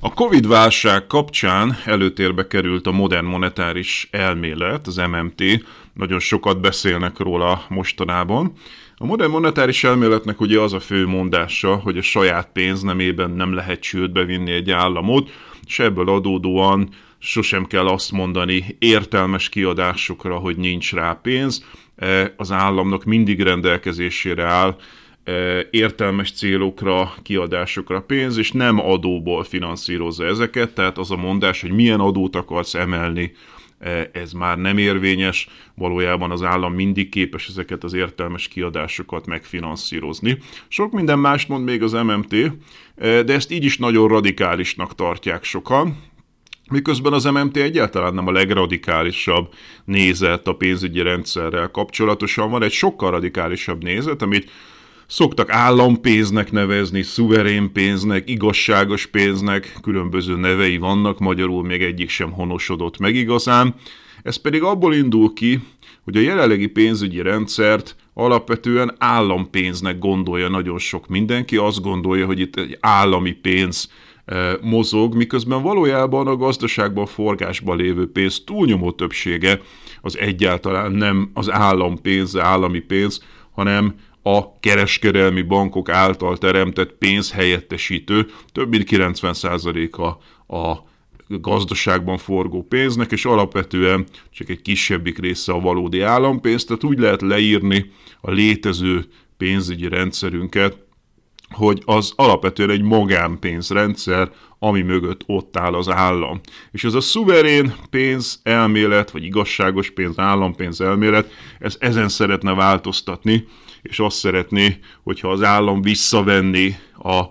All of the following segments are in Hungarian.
A Covid-válság kapcsán előtérbe került a modern monetáris elmélet, az MMT, nagyon sokat beszélnek róla mostanában. A modern monetáris elméletnek ugye az a fő mondása, hogy a saját pénz nemében nem lehet csődbe vinni egy államot, és ebből adódóan sosem kell azt mondani értelmes kiadásokra, hogy nincs rá pénz, e, az államnak mindig rendelkezésére áll értelmes célokra, kiadásokra pénz, és nem adóból finanszírozza ezeket, tehát az a mondás, hogy milyen adót akarsz emelni, ez már nem érvényes, valójában az állam mindig képes ezeket az értelmes kiadásokat megfinanszírozni. Sok minden mást mond még az MMT, de ezt így is nagyon radikálisnak tartják sokan, Miközben az MMT egyáltalán nem a legradikálisabb nézet a pénzügyi rendszerrel kapcsolatosan. Van, egy sokkal radikálisabb nézet, amit Szoktak állampénznek nevezni, szuverén pénznek, igazságos pénznek, különböző nevei vannak, magyarul még egyik sem honosodott meg igazán. Ez pedig abból indul ki, hogy a jelenlegi pénzügyi rendszert alapvetően állampénznek gondolja nagyon sok mindenki, azt gondolja, hogy itt egy állami pénz e, mozog, miközben valójában a gazdaságban forgásban lévő pénz túlnyomó többsége az egyáltalán nem az állampénz, állami pénz, hanem a kereskedelmi bankok által teremtett pénz helyettesítő, több mint 90%-a a gazdaságban forgó pénznek, és alapvetően csak egy kisebbik része a valódi állampénz, tehát úgy lehet leírni a létező pénzügyi rendszerünket, hogy az alapvetően egy magánpénzrendszer, ami mögött ott áll az állam. És ez a szuverén pénz elmélet, vagy igazságos pénz, állampénz elmélet, ez ezen szeretne változtatni, és azt szeretné, hogyha az állam visszavenni a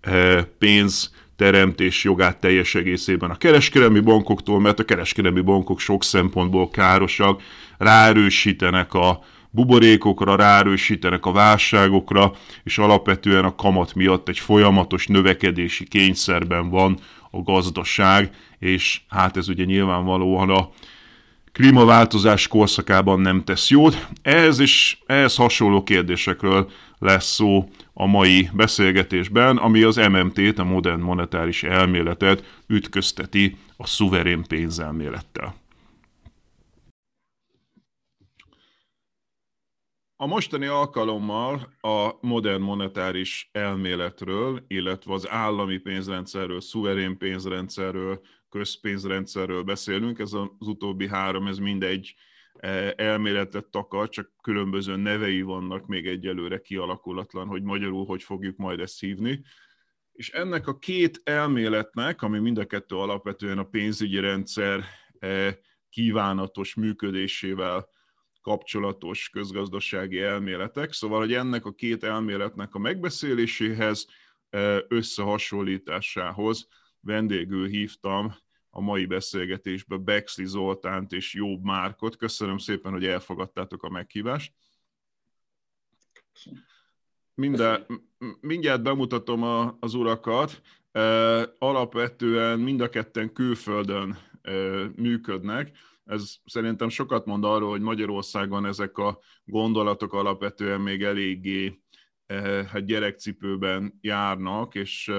e, pénz teremtés jogát teljes egészében a kereskedelmi bankoktól, mert a kereskedelmi bankok sok szempontból károsak, ráerősítenek a buborékokra, ráerősítenek a válságokra, és alapvetően a kamat miatt egy folyamatos növekedési kényszerben van a gazdaság, és hát ez ugye nyilvánvalóan a klímaváltozás korszakában nem tesz jót. Ehhez is ehhez hasonló kérdésekről lesz szó a mai beszélgetésben, ami az MMT-t, a modern monetáris elméletet ütközteti a szuverén pénzelmélettel. A mostani alkalommal a modern monetáris elméletről, illetve az állami pénzrendszerről, szuverén pénzrendszerről, közpénzrendszerről beszélünk, ez az utóbbi három, ez mindegy e, elméletet takar, csak különböző nevei vannak még egyelőre kialakulatlan, hogy magyarul hogy fogjuk majd ezt hívni. És ennek a két elméletnek, ami mind a kettő alapvetően a pénzügyi rendszer e, kívánatos működésével kapcsolatos közgazdasági elméletek. Szóval, hogy ennek a két elméletnek a megbeszéléséhez, e, összehasonlításához vendégül hívtam a mai beszélgetésbe Bexli Zoltánt és Jobb Márkot. Köszönöm szépen, hogy elfogadtátok a meghívást. Minden, mindjárt bemutatom a, az urakat. Alapvetően mind a ketten külföldön működnek. Ez szerintem sokat mond arról, hogy Magyarországon ezek a gondolatok alapvetően még eléggé hát gyerekcipőben járnak, és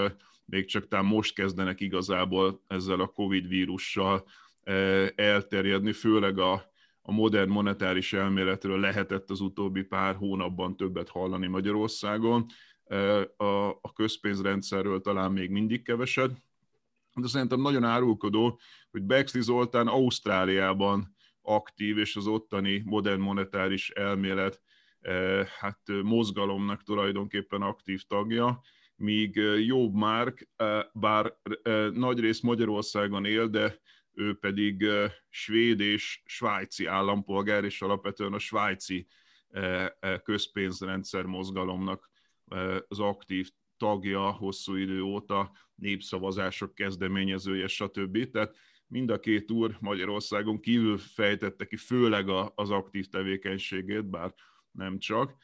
még csak talán most kezdenek igazából ezzel a Covid vírussal eh, elterjedni, főleg a, a modern monetáris elméletről lehetett az utóbbi pár hónapban többet hallani Magyarországon, eh, a, a közpénzrendszerről talán még mindig keveset, de szerintem nagyon árulkodó, hogy Bexley Zoltán Ausztráliában aktív, és az ottani modern monetáris elmélet hát mozgalomnak tulajdonképpen aktív tagja, míg Jobb Márk, bár nagy rész Magyarországon él, de ő pedig svéd és svájci állampolgár, és alapvetően a svájci közpénzrendszer mozgalomnak az aktív tagja hosszú idő óta, népszavazások kezdeményezője, stb. Tehát mind a két úr Magyarországon kívül fejtette ki főleg az aktív tevékenységét, bár nem csak.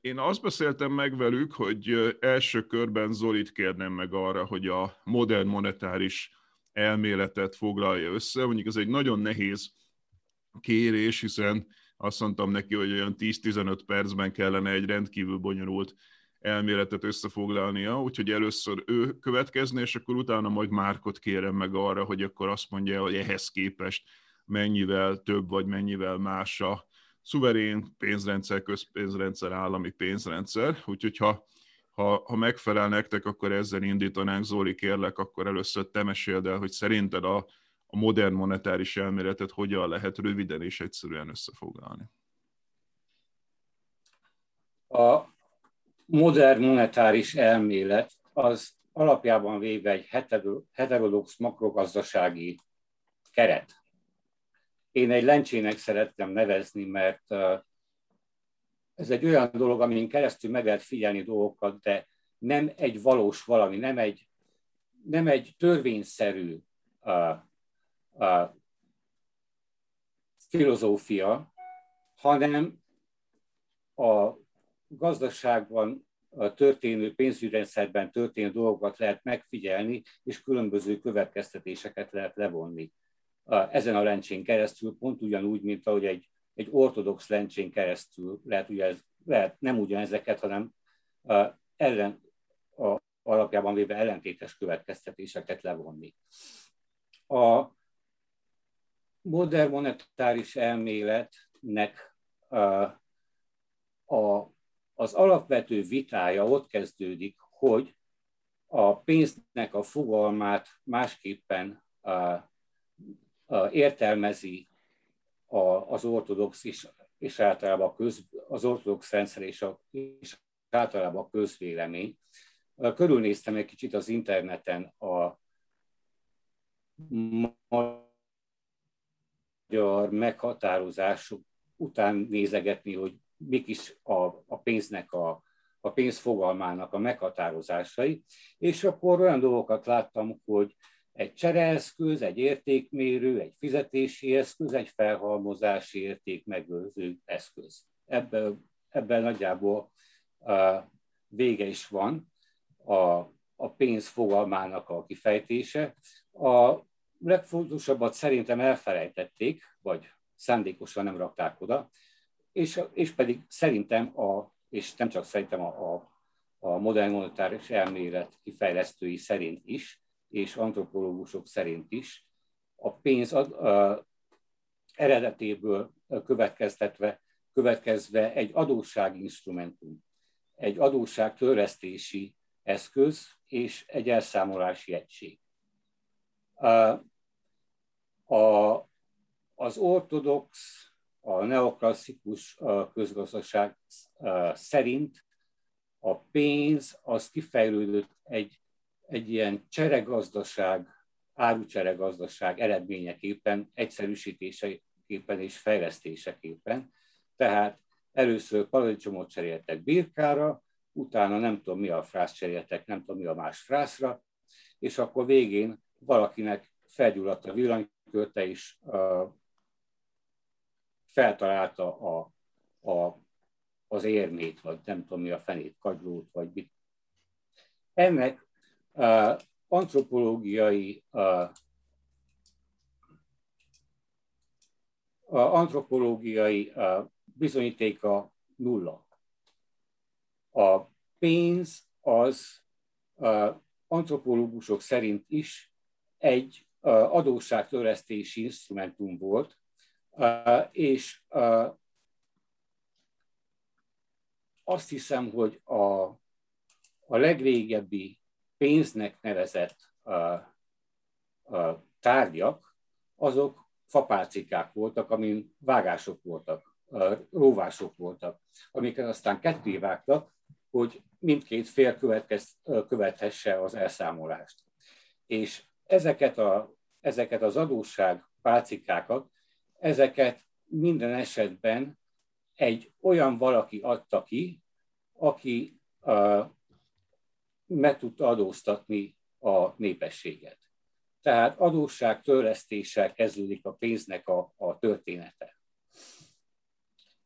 Én azt beszéltem meg velük, hogy első körben Zolit kérnem meg arra, hogy a modern monetáris elméletet foglalja össze. Mondjuk ez egy nagyon nehéz kérés, hiszen azt mondtam neki, hogy olyan 10-15 percben kellene egy rendkívül bonyolult elméletet összefoglalnia, úgyhogy először ő következni, és akkor utána majd Márkot kérem meg arra, hogy akkor azt mondja, hogy ehhez képest mennyivel több, vagy mennyivel más a szuverén pénzrendszer, közpénzrendszer, állami pénzrendszer, úgyhogy ha, ha, ha megfelel nektek, akkor ezzel indítanánk. Zoli, kérlek, akkor először te meséld el, hogy szerinted a, a modern monetáris elméletet hogyan lehet röviden és egyszerűen összefoglalni. A modern monetáris elmélet az alapjában véve egy heterodox makrogazdasági keret. Én egy lencsének szerettem nevezni, mert ez egy olyan dolog, amin keresztül meg lehet figyelni dolgokat, de nem egy valós valami, nem egy, nem egy törvényszerű uh, uh, filozófia, hanem a gazdaságban a történő pénzügyrendszerben történő dolgokat lehet megfigyelni, és különböző következtetéseket lehet levonni. Ezen a lencsén keresztül, pont ugyanúgy, mint ahogy egy, egy ortodox lencsén keresztül lehet, ugye ez, lehet nem ugyanezeket, hanem ellen, a, alapjában véve ellentétes következtetéseket levonni. A modern monetáris elméletnek a, a az alapvető vitája ott kezdődik, hogy a pénznek a fogalmát másképpen a, értelmezi az ortodox is, és általában a köz, az ortodox rendszer és, a, és általában a közvélemény. Körülnéztem egy kicsit az interneten a magyar meghatározások után nézegetni, hogy mik is a, a pénznek a, a pénz fogalmának a meghatározásai, és akkor olyan dolgokat láttam, hogy egy csereeszköz, egy értékmérő, egy fizetési eszköz, egy felhalmozási érték megőrző eszköz. Ebben, ebben nagyjából uh, vége is van a, a pénz fogalmának a kifejtése. A legfontosabbat szerintem elfelejtették, vagy szándékosan nem rakták oda, és, és pedig szerintem, a, és nem csak szerintem a, a, a modern monetáris elmélet kifejlesztői szerint is, és antropológusok szerint is, a pénz ad, a, eredetéből következtetve, következve egy adósságinstrumentum, egy adósságtörlesztési eszköz és egy elszámolási egység. A, az ortodox a neoklasszikus közgazdaság szerint a pénz az kifejlődött egy, egy ilyen cseregazdaság, árucseregazdaság eredményeképpen, egyszerűsítéseképpen és fejlesztéseképpen. Tehát először paradicsomot cseréltek birkára, utána nem tudom mi a frász cseréltek, nem tudom mi a más frászra, és akkor végén valakinek felgyulladt a villanykörte, és feltalálta a, a, az érmét, vagy nem tudom mi a fenét, kagylót, vagy mit. Ennek antropológiai antropológiai bizonyítéka nulla. A pénz az antropológusok szerint is egy adósságtörlesztési instrumentum volt, és azt hiszem, hogy a, a legrégebbi pénznek nevezett tárgyak, azok fapálcikák voltak, amin vágások voltak, róvások voltak, amiket aztán ketté vágtak, hogy mindkét fél követhesse az elszámolást. És ezeket, a, ezeket az adósság pálcikákat, ezeket minden esetben egy olyan valaki adta ki, aki uh, meg tudta adóztatni a népességet. Tehát adósság törlesztéssel kezdődik a pénznek a, a története.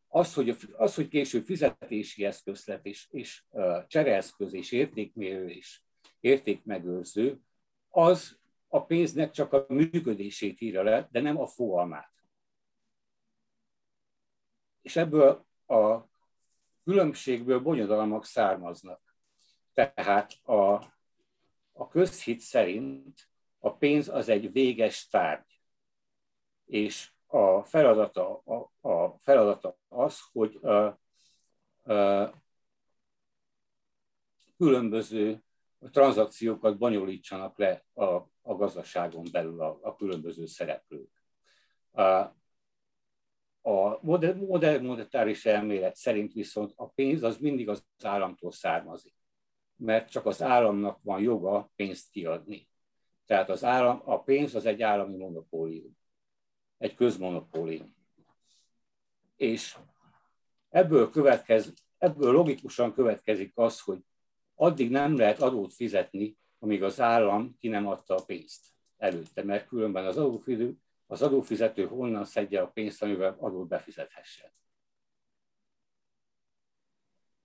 Az hogy, az, hogy később fizetési eszköz lett, és, és uh, csereeszköz, és értékmérő, és értékmegőrző, az a pénznek csak a működését írja le, de nem a fogalmát. És ebből a különbségből bonyodalmak származnak. Tehát a, a közhit szerint a pénz az egy véges tárgy, és a feladata, a, a feladata az, hogy a, a, különböző tranzakciókat bonyolítsanak le a, a gazdaságon belül a, a különböző szereplők. A, a modern, monetáris elmélet szerint viszont a pénz az mindig az államtól származik, mert csak az államnak van joga pénzt kiadni. Tehát az állam, a pénz az egy állami monopólium, egy közmonopólium. És ebből, következ, ebből logikusan következik az, hogy addig nem lehet adót fizetni, amíg az állam ki nem adta a pénzt előtte, mert különben az adófizető, az adófizető honnan szedje a pénzt, amivel adót befizethessen.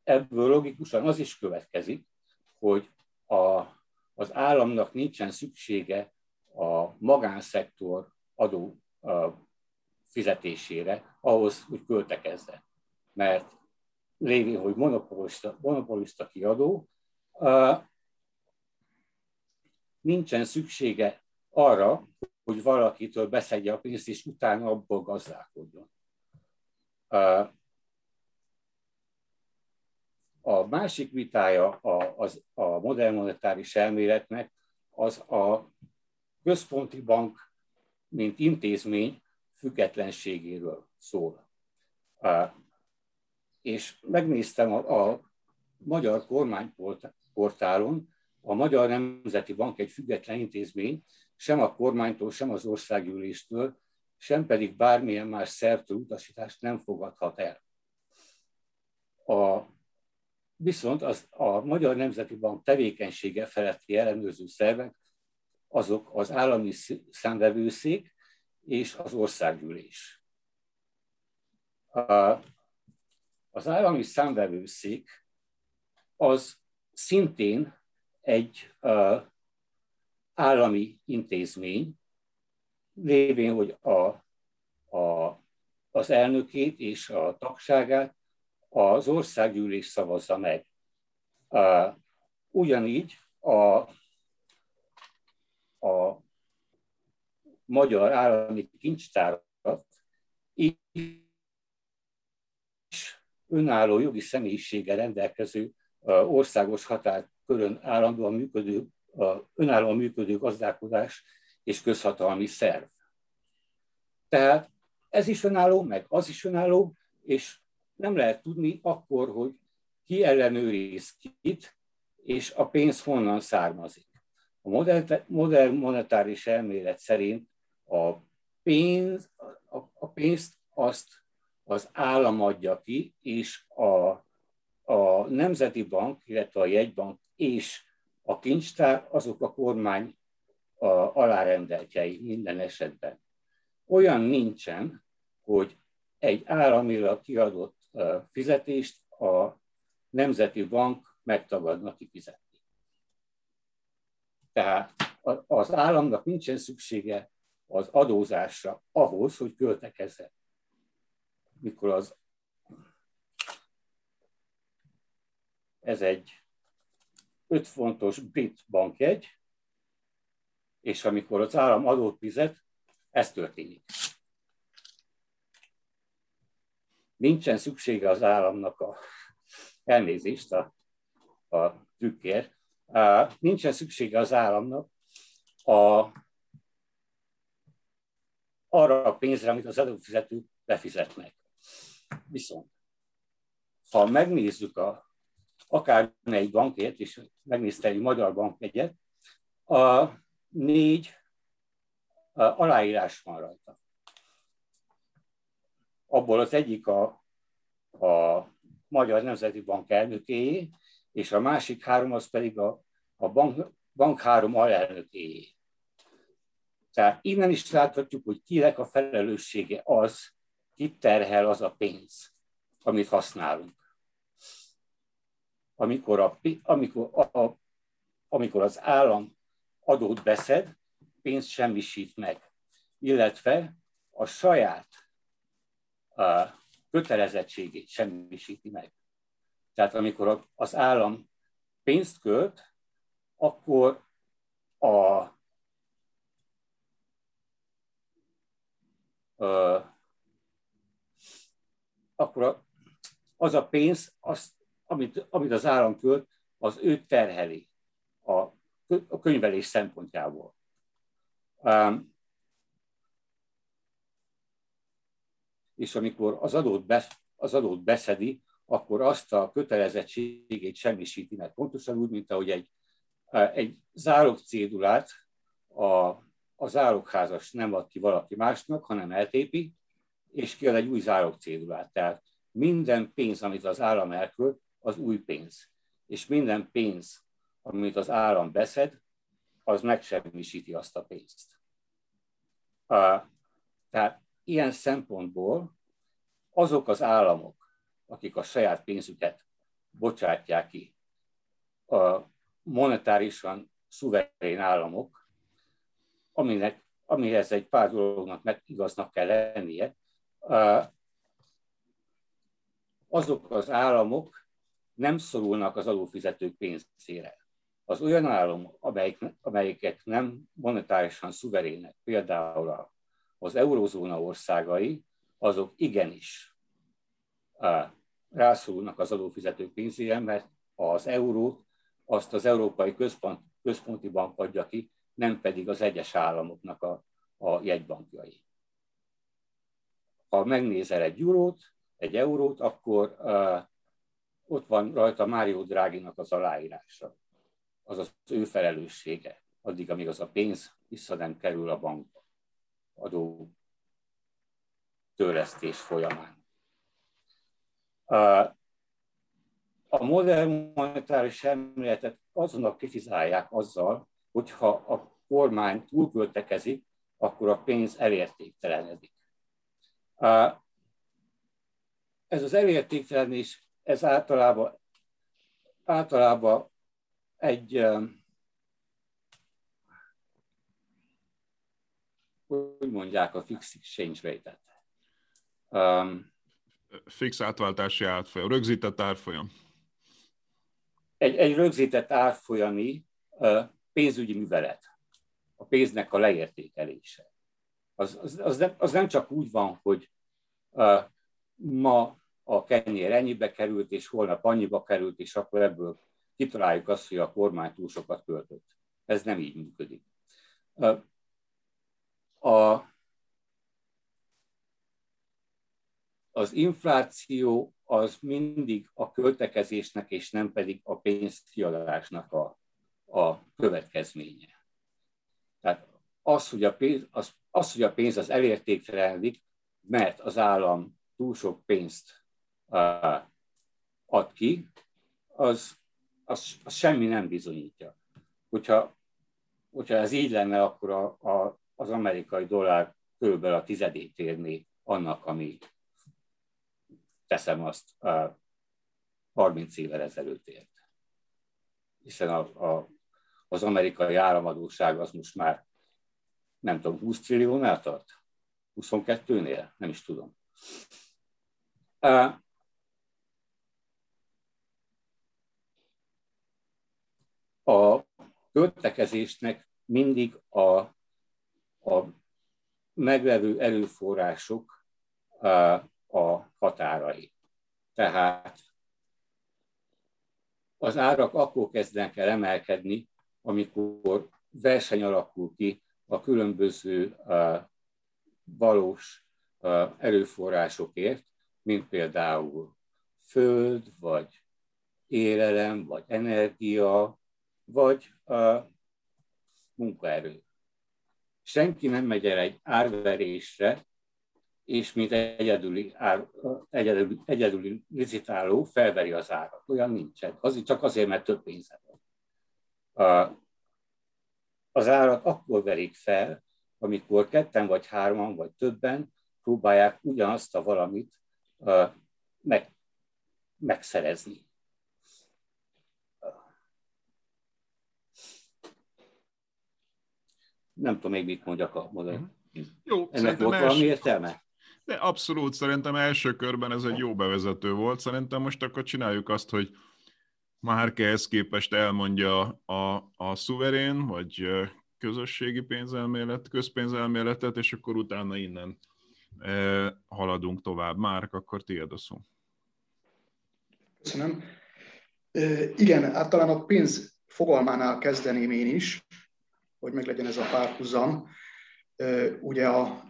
Ebből logikusan az is következik, hogy a, az államnak nincsen szüksége a magánszektor adó a fizetésére ahhoz, hogy költekezzen. Mert lévén, hogy monopolista, monopolista kiadó, nincsen szüksége arra, hogy valakitől beszedje a pénzt, és utána abból gazdálkodjon. A másik vitája a, az, a modern monetáris elméletnek az a központi bank, mint intézmény függetlenségéről szól. És megnéztem a, a magyar kormányportálon, a Magyar Nemzeti Bank egy független intézmény, sem a kormánytól, sem az országgyűléstől, sem pedig bármilyen más szertől utasítást nem fogadhat el. A, viszont az, a Magyar Nemzeti Bank tevékenysége feletti ellenőrző szervek azok az állami számvevőszék és az országgyűlés. Az állami számvevőszék az szintén egy állami intézmény, lévén, hogy a, a, az elnökét és a tagságát az országgyűlés szavazza meg. Ugyanígy a, a magyar állami kincstárat is önálló jogi személyiséggel rendelkező országos határkörön állandóan működő önállóan működő gazdálkodás és közhatalmi szerv. Tehát ez is önálló, meg az is önálló, és nem lehet tudni akkor, hogy ki ellenőriz kit, és a pénz honnan származik. A modern monetáris elmélet szerint a, pénz, a, pénzt azt az állam adja ki, és a, a Nemzeti Bank, illetve a jegybank és a kincstár azok a kormány a alárendeltjei minden esetben. Olyan nincsen, hogy egy államilag kiadott fizetést a Nemzeti Bank megtagadna kifizetni. Tehát az államnak nincsen szüksége az adózásra ahhoz, hogy költekezzen. Mikor az ez egy 5 fontos brit bankjegy, és amikor az állam adót fizet, ez történik. Nincsen szüksége az államnak a elnézést a, a trükkért, nincsen szüksége az államnak a, arra a pénzre, amit az adófizetők befizetnek. Viszont, ha megnézzük a, akár egy bankért, és megnézte egy magyar bank egyet, a négy a aláírás van rajta. Abból az egyik a, a Magyar Nemzeti Bank elnökéjé, és a másik három az pedig a, a bank, bank három alelnökéjé. Tehát innen is láthatjuk, hogy kinek a felelőssége az, kit terhel az a pénz, amit használunk. Amikor, a, amikor, a, amikor az állam adót beszed, pénzt semmisít meg, illetve a saját a kötelezettségét semmisíti meg. Tehát amikor az állam pénzt költ, akkor a, a akkor az a pénz, az, amit, amit az állam költ, az őt terheli a, a könyvelés szempontjából. És amikor az adót, be, az adót beszedi, akkor azt a kötelezettségét semmisíti meg. Pontosan úgy, mint ahogy egy, egy zárok cédulát a, a zárokházas nem ad ki valaki másnak, hanem eltépi, és kiad egy új zárok cédulát. Tehát minden pénz, amit az állam elkölt, az új pénz. És minden pénz, amit az állam beszed, az megsemmisíti azt a pénzt. Tehát ilyen szempontból azok az államok, akik a saját pénzüket bocsátják ki, a monetárisan szuverén államok, aminek, amihez egy pár dolognak meg igaznak kell lennie, azok az államok nem szorulnak az adófizetők pénzére. Az olyan államok, amelyik, amelyek nem monetárisan szuverének, például az eurózóna országai, azok igenis rászorulnak az adófizetők pénzére, mert az eurót azt az Európai Központ, Központi Bank adja ki, nem pedig az egyes államoknak a, a jegybankjai ha megnézel egy eurót, egy eurót, akkor uh, ott van rajta Mário Dráginak az aláírása. Az az ő felelőssége, addig, amíg az a pénz vissza nem kerül a bankba adó törlesztés folyamán. A modern monetáris elméletet azonnal kritizálják azzal, hogyha a kormány túlköltekezik, akkor a pénz elértéktelenedik. Ez az elértéktelenés, ez általában, általában egy hogy mondják a fix exchange rate-et. Um, fix átváltási árfolyam, rögzített árfolyam. Egy, egy rögzített árfolyami uh, pénzügyi művelet, a pénznek a leértékelése az, az, az, nem, az nem csak úgy van, hogy uh, ma a kenyér ennyibe került, és holnap annyiba került, és akkor ebből kitaláljuk azt, hogy a kormány túl sokat költött. Ez nem így működik. A, az infláció az mindig a költekezésnek, és nem pedig a pénzkiadásnak a, a következménye. Tehát az, hogy a pénz, az az, hogy a pénz az elértéktelenik, mert az állam túl sok pénzt ad ki, az, az, az semmi nem bizonyítja. Hogyha, hogyha ez így lenne, akkor a, a, az amerikai dollár körülbelül a tizedét érné annak, ami teszem azt uh, 30 évvel ezelőtt ért. Hiszen a, a, az amerikai államadóság az most már nem tudom, 20 trilliónál tart? 22-nél? Nem is tudom. A költekezésnek mindig a, a meglevő erőforrások a határai. Tehát az árak akkor kezdenek el emelkedni, amikor verseny alakul ki a különböző valós erőforrásokért, mint például föld, vagy élelem, vagy energia, vagy munkaerő. Senki nem megy el egy árverésre, és mint egyedüli, ár, egyedüli, egyedüli licitáló felveri az árat. Olyan nincsen. Az, csak azért, mert több pénze van. Az árat akkor verik fel, amikor ketten vagy hárman vagy többen próbálják ugyanazt a valamit meg, megszerezni. Nem tudom még mit mondjak a modern. Jó, Ennek volt valami értelme? De abszolút, szerintem első körben ez egy jó bevezető volt. Szerintem most akkor csináljuk azt, hogy Márkehez képest elmondja a, a szuverén, vagy közösségi pénzelmélet, közpénzelméletet, és akkor utána innen haladunk tovább. Márk, akkor tiéd a szó. Köszönöm. E, igen, hát talán a pénz fogalmánál kezdeném én is, hogy meglegyen ez a párhuzam. Ugye a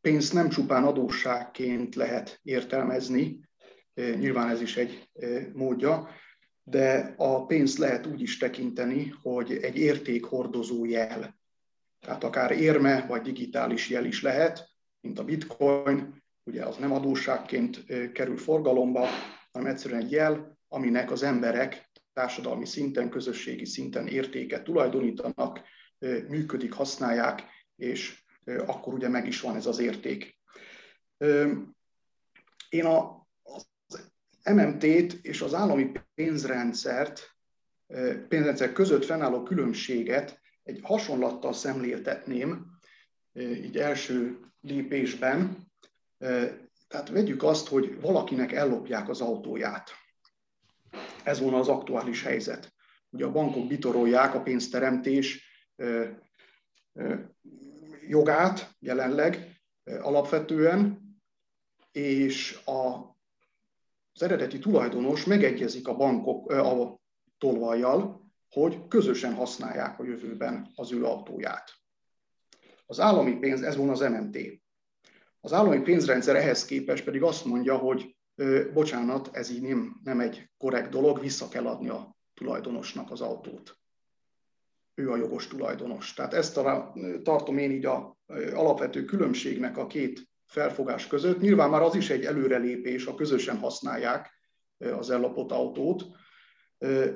pénzt nem csupán adósságként lehet értelmezni, nyilván ez is egy módja, de a pénzt lehet úgy is tekinteni, hogy egy értékhordozó jel. Tehát akár érme vagy digitális jel is lehet, mint a bitcoin, ugye az nem adósságként kerül forgalomba, hanem egyszerűen egy jel, aminek az emberek társadalmi szinten, közösségi szinten értéket tulajdonítanak, működik, használják, és akkor ugye meg is van ez az érték. Én a, az MMT-t és az állami pénzrendszert, pénzrendszer között fennálló különbséget egy hasonlattal szemléltetném, így első lépésben. Tehát vegyük azt, hogy valakinek ellopják az autóját. Ez volna az aktuális helyzet. Ugye a bankok bitorolják a pénzteremtés jogát jelenleg alapvetően, és a, az eredeti tulajdonos megegyezik a bankok a tolvajjal, hogy közösen használják a jövőben az ő autóját. Az állami pénz, ez volna az MMT. Az állami pénzrendszer ehhez képest pedig azt mondja, hogy bocsánat, ez így nem, nem egy korrekt dolog, vissza kell adni a tulajdonosnak az autót ő a jogos tulajdonos. Tehát ezt a, tartom én így a alapvető különbségnek a két felfogás között. Nyilván már az is egy előrelépés, ha közösen használják az ellopott autót,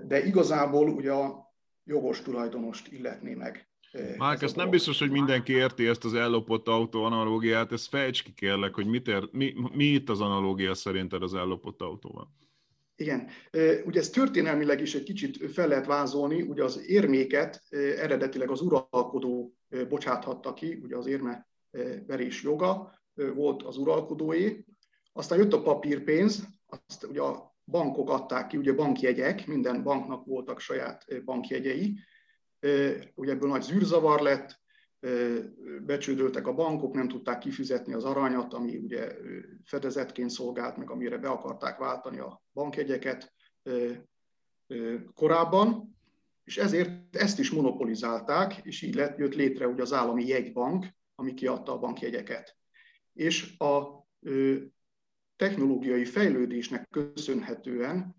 de igazából ugye a jogos tulajdonost illetné meg. Márk, ezt nem biztos, hogy mindenki érti ezt az ellopott autó analógiát, ezt fejts ki kérlek, hogy mit ér, mi, mi itt az analógia szerinted az ellopott autóval? Igen, ugye ez történelmileg is egy kicsit fel lehet vázolni, ugye az érméket eredetileg az uralkodó bocsáthatta ki, ugye az érme verés joga volt az uralkodóé, aztán jött a papírpénz, azt ugye a bankok adták ki, ugye bankjegyek, minden banknak voltak saját bankjegyei, ugye ebből nagy zűrzavar lett, becsődöltek a bankok, nem tudták kifizetni az aranyat, ami ugye fedezetként szolgált, meg amire be akarták váltani a bankjegyeket korábban, és ezért ezt is monopolizálták, és így lett, jött létre ugye az állami jegybank, ami kiadta a bankjegyeket. És a technológiai fejlődésnek köszönhetően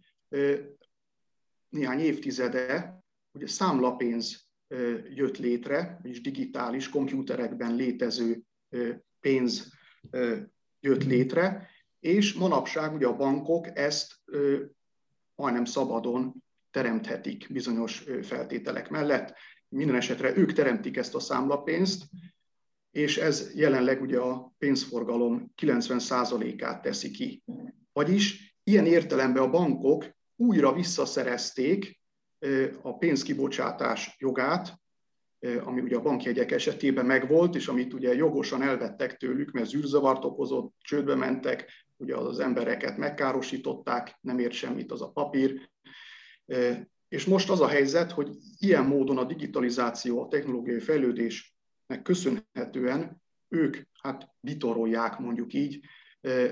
néhány évtizede ugye számlapénz jött létre, és digitális, komputerekben létező pénz jött létre, és manapság ugye a bankok ezt majdnem szabadon teremthetik bizonyos feltételek mellett. Minden esetre ők teremtik ezt a számlapénzt, és ez jelenleg ugye a pénzforgalom 90%-át teszi ki. Vagyis ilyen értelemben a bankok újra visszaszerezték a pénzkibocsátás jogát, ami ugye a bankjegyek esetében megvolt, és amit ugye jogosan elvettek tőlük, mert zűrzavart okozott, csődbe mentek, ugye az embereket megkárosították, nem ért semmit az a papír. És most az a helyzet, hogy ilyen módon a digitalizáció, a technológiai fejlődésnek köszönhetően ők hát bitorolják mondjuk így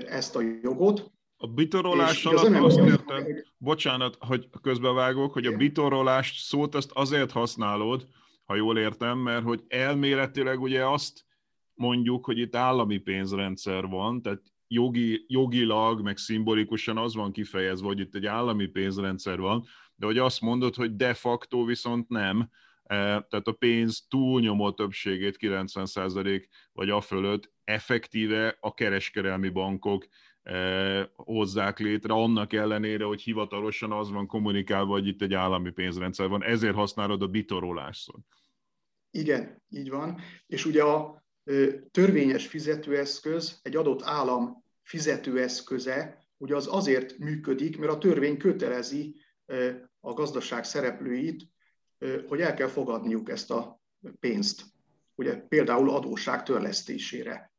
ezt a jogot, a bitorolás alatt azt érted, bocsánat, hogy közbevágok, hogy a bitorolás szót azt azért használod, ha jól értem, mert hogy elméletileg ugye azt mondjuk, hogy itt állami pénzrendszer van, tehát jogi, jogilag, meg szimbolikusan az van kifejezve, hogy itt egy állami pénzrendszer van, de hogy azt mondod, hogy de facto viszont nem, e, tehát a pénz túlnyomó többségét, 90% vagy a fölött effektíve a kereskedelmi bankok hozzák létre, annak ellenére, hogy hivatalosan az van kommunikálva, hogy itt egy állami pénzrendszer van. Ezért használod a bitorolás. Igen, így van. És ugye a törvényes fizetőeszköz, egy adott állam fizetőeszköze, ugye az azért működik, mert a törvény kötelezi a gazdaság szereplőit, hogy el kell fogadniuk ezt a pénzt. Ugye például adósság törlesztésére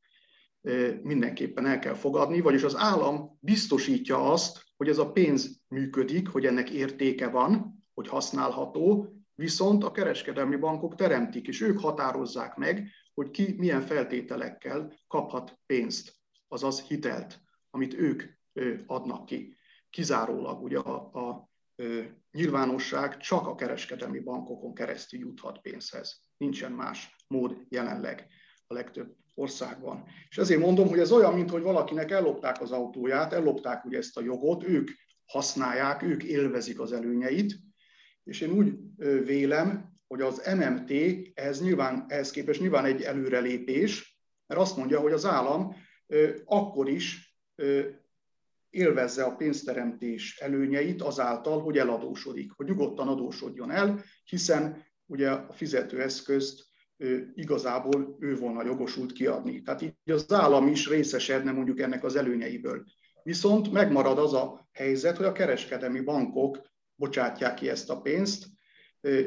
mindenképpen el kell fogadni, vagyis az állam biztosítja azt, hogy ez a pénz működik, hogy ennek értéke van, hogy használható, viszont a kereskedelmi bankok teremtik, és ők határozzák meg, hogy ki milyen feltételekkel kaphat pénzt, azaz hitelt, amit ők adnak ki. Kizárólag ugye a, a nyilvánosság csak a kereskedelmi bankokon keresztül juthat pénzhez. Nincsen más mód jelenleg a legtöbb országban. És ezért mondom, hogy ez olyan, mint hogy valakinek ellopták az autóját, ellopták ugye ezt a jogot, ők használják, ők élvezik az előnyeit, és én úgy vélem, hogy az MMT ehhez, nyilván, ehhez képest nyilván egy előrelépés, mert azt mondja, hogy az állam akkor is élvezze a pénzteremtés előnyeit azáltal, hogy eladósodik, hogy nyugodtan adósodjon el, hiszen ugye a fizetőeszközt igazából ő volna jogosult kiadni. Tehát így az állam is részesedne mondjuk ennek az előnyeiből. Viszont megmarad az a helyzet, hogy a kereskedelmi bankok bocsátják ki ezt a pénzt,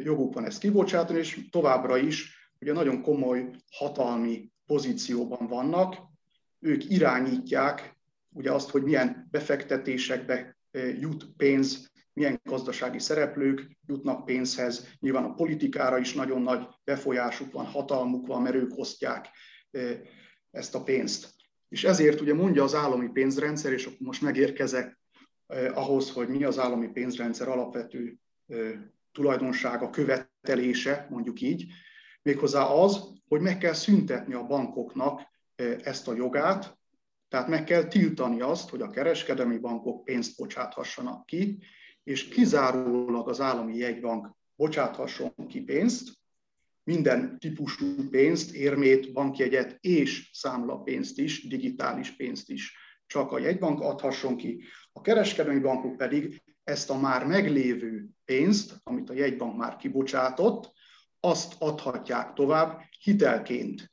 joguk van ezt kibocsátani, és továbbra is ugye nagyon komoly hatalmi pozícióban vannak, ők irányítják ugye azt, hogy milyen befektetésekbe jut pénz, milyen gazdasági szereplők jutnak pénzhez. Nyilván a politikára is nagyon nagy befolyásuk van, hatalmuk van, mert ők osztják ezt a pénzt. És ezért ugye mondja az állami pénzrendszer, és akkor most megérkezek ahhoz, hogy mi az állami pénzrendszer alapvető tulajdonsága, követelése, mondjuk így, méghozzá az, hogy meg kell szüntetni a bankoknak ezt a jogát, tehát meg kell tiltani azt, hogy a kereskedelmi bankok pénzt bocsáthassanak ki, és kizárólag az állami jegybank bocsáthasson ki pénzt, minden típusú pénzt, érmét, bankjegyet és számlapénzt is, digitális pénzt is csak a jegybank adhasson ki, a kereskedelmi bankok pedig ezt a már meglévő pénzt, amit a jegybank már kibocsátott, azt adhatják tovább hitelként.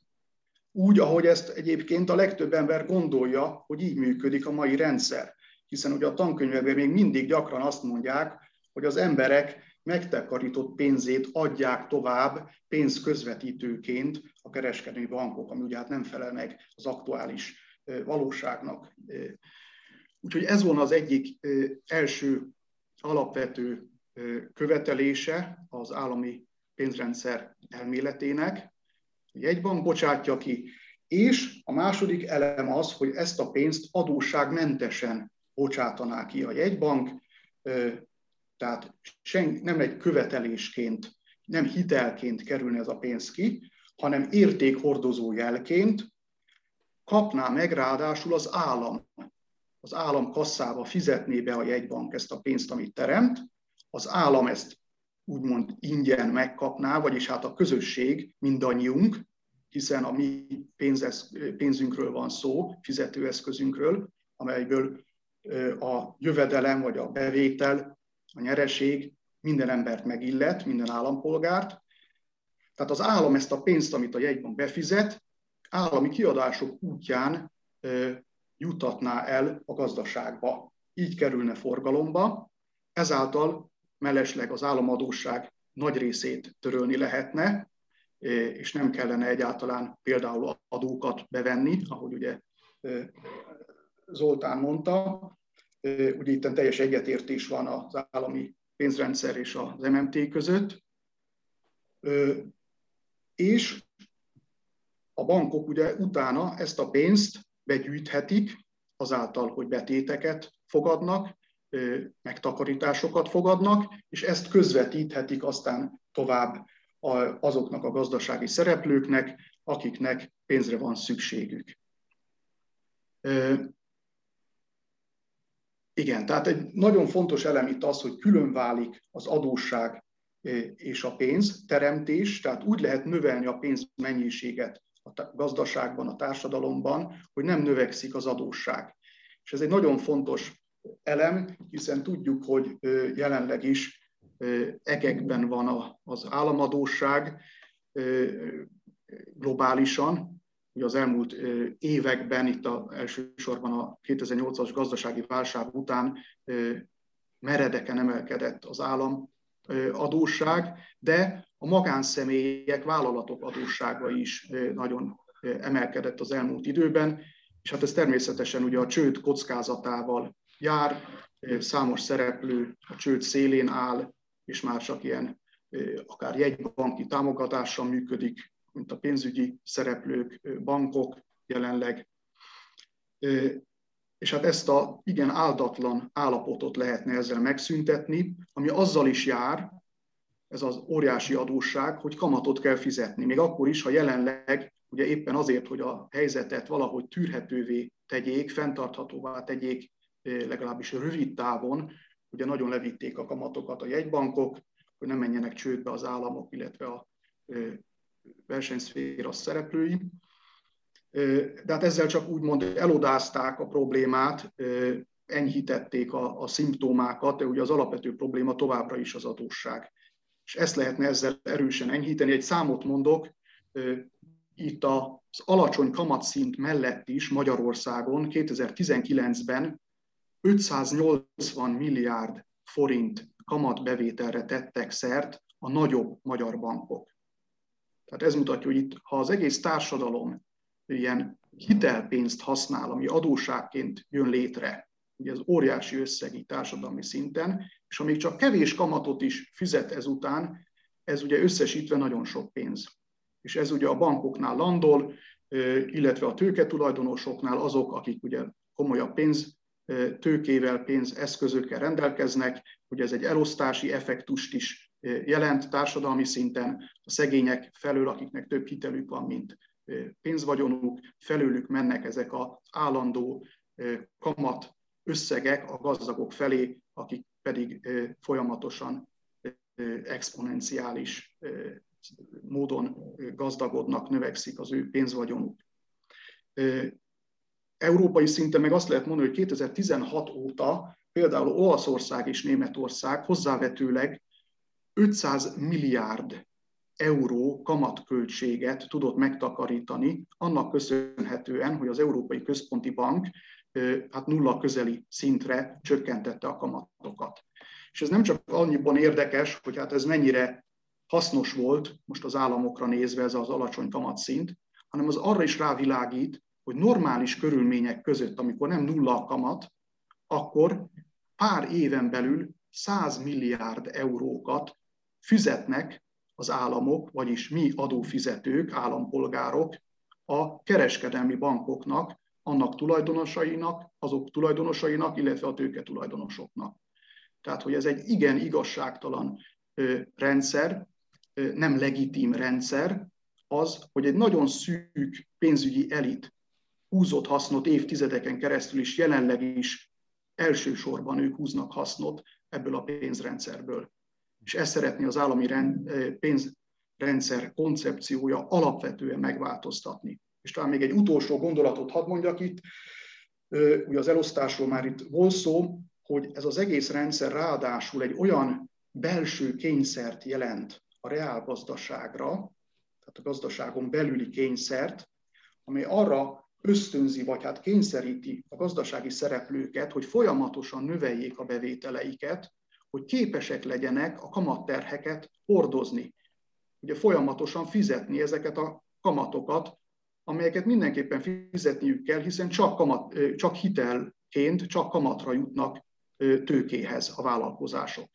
Úgy, ahogy ezt egyébként a legtöbb ember gondolja, hogy így működik a mai rendszer. Hiszen ugye a tankönyvekben még mindig gyakran azt mondják, hogy az emberek megtakarított pénzét adják tovább pénzközvetítőként a kereskedelmi bankok, ami ugye hát nem felel meg az aktuális valóságnak. Úgyhogy ez volna az egyik első alapvető követelése az állami pénzrendszer elméletének, hogy egy bank bocsátja ki, és a második elem az, hogy ezt a pénzt adósságmentesen bocsátaná ki a jegybank, tehát sen, nem egy követelésként, nem hitelként kerülne ez a pénz ki, hanem értékhordozó jelként kapná meg ráadásul az állam. Az állam kasszába fizetné be a jegybank ezt a pénzt, amit teremt, az állam ezt úgymond ingyen megkapná, vagyis hát a közösség, mindannyiunk, hiszen a mi pénzünkről van szó, fizetőeszközünkről, amelyből a jövedelem vagy a bevétel, a nyereség minden embert megillet, minden állampolgárt. Tehát az állam ezt a pénzt, amit a jegybank befizet, állami kiadások útján jutatná el a gazdaságba. Így kerülne forgalomba, ezáltal mellesleg az államadóság nagy részét törölni lehetne, és nem kellene egyáltalán például adókat bevenni, ahogy ugye Zoltán mondta. Ugye itt teljes egyetértés van az állami pénzrendszer és az MMT között. És a bankok ugye utána ezt a pénzt begyűjthetik, azáltal, hogy betéteket fogadnak, megtakarításokat fogadnak, és ezt közvetíthetik aztán tovább azoknak a gazdasági szereplőknek, akiknek pénzre van szükségük. Igen, tehát egy nagyon fontos elem itt az, hogy külön válik az adósság és a pénz teremtés, tehát úgy lehet növelni a pénz mennyiséget a gazdaságban, a társadalomban, hogy nem növekszik az adósság. És ez egy nagyon fontos elem, hiszen tudjuk, hogy jelenleg is egekben van az államadóság globálisan, Ugye az elmúlt években, itt a, elsősorban a 2008-as gazdasági válság után meredeken emelkedett az állam adósság, de a magánszemélyek, vállalatok adóssága is nagyon emelkedett az elmúlt időben, és hát ez természetesen ugye a csőd kockázatával jár, számos szereplő a csőd szélén áll, és már csak ilyen akár jegybanki támogatással működik, mint a pénzügyi szereplők, bankok jelenleg. És hát ezt a igen áldatlan állapotot lehetne ezzel megszüntetni, ami azzal is jár, ez az óriási adósság, hogy kamatot kell fizetni. Még akkor is, ha jelenleg ugye éppen azért, hogy a helyzetet valahogy tűrhetővé tegyék, fenntarthatóvá tegyék, legalábbis rövid távon, ugye nagyon levitték a kamatokat a jegybankok, hogy nem menjenek csődbe az államok, illetve a versenyszféra szereplői. De hát ezzel csak úgymond elodázták a problémát, enyhítették a, a szimptomákat, de ugye az alapvető probléma továbbra is az adósság. És ezt lehetne ezzel erősen enyhíteni. Egy számot mondok, itt az alacsony kamatszint mellett is Magyarországon 2019-ben 580 milliárd forint kamatbevételre tettek szert a nagyobb magyar bankok. Tehát ez mutatja, hogy itt, ha az egész társadalom ilyen hitelpénzt használ, ami adóságként jön létre, ugye ez óriási összegi társadalmi szinten, és amíg csak kevés kamatot is fizet ezután, ez ugye összesítve nagyon sok pénz. És ez ugye a bankoknál landol, illetve a tőketulajdonosoknál azok, akik ugye komolyabb pénz, tőkével, pénzeszközökkel rendelkeznek, hogy ez egy elosztási effektust is jelent társadalmi szinten a szegények felől, akiknek több hitelük van, mint pénzvagyonuk, felőlük mennek ezek az állandó kamat összegek a gazdagok felé, akik pedig folyamatosan exponenciális módon gazdagodnak, növekszik az ő pénzvagyonuk. Európai szinten meg azt lehet mondani, hogy 2016 óta például Olaszország és Németország hozzávetőleg 500 milliárd euró kamatköltséget tudott megtakarítani, annak köszönhetően, hogy az Európai Központi Bank hát nulla közeli szintre csökkentette a kamatokat. És ez nem csak annyiban érdekes, hogy hát ez mennyire hasznos volt most az államokra nézve ez az alacsony kamatszint, hanem az arra is rávilágít, hogy normális körülmények között, amikor nem nulla a kamat, akkor pár éven belül 100 milliárd eurókat fizetnek az államok, vagyis mi adófizetők, állampolgárok a kereskedelmi bankoknak, annak tulajdonosainak, azok tulajdonosainak, illetve a tőke tulajdonosoknak. Tehát, hogy ez egy igen igazságtalan rendszer, nem legitim rendszer, az, hogy egy nagyon szűk pénzügyi elit húzott hasznot évtizedeken keresztül is, jelenleg is elsősorban ők húznak hasznot ebből a pénzrendszerből és ezt szeretné az állami rend, pénzrendszer koncepciója alapvetően megváltoztatni. És talán még egy utolsó gondolatot hadd mondjak itt, ugye az elosztásról már itt volt szó, hogy ez az egész rendszer ráadásul egy olyan belső kényszert jelent a reálgazdaságra, tehát a gazdaságon belüli kényszert, ami arra ösztönzi, vagy hát kényszeríti a gazdasági szereplőket, hogy folyamatosan növeljék a bevételeiket, hogy képesek legyenek a kamatterheket hordozni. Ugye folyamatosan fizetni ezeket a kamatokat, amelyeket mindenképpen fizetniük kell, hiszen csak, kamat, csak hitelként, csak kamatra jutnak tőkéhez a vállalkozások.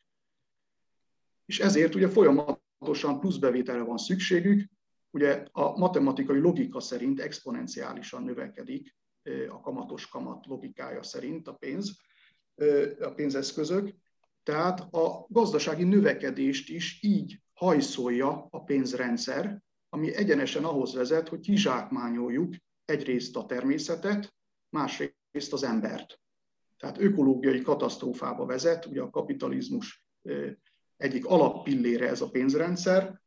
És ezért ugye folyamatosan pluszbevételre van szükségük, ugye a matematikai logika szerint exponenciálisan növekedik a kamatos kamat logikája szerint a pénz, a pénzeszközök, tehát a gazdasági növekedést is így hajszolja a pénzrendszer, ami egyenesen ahhoz vezet, hogy kizsákmányoljuk egyrészt a természetet, másrészt az embert. Tehát ökológiai katasztrófába vezet, ugye a kapitalizmus egyik alappillére ez a pénzrendszer,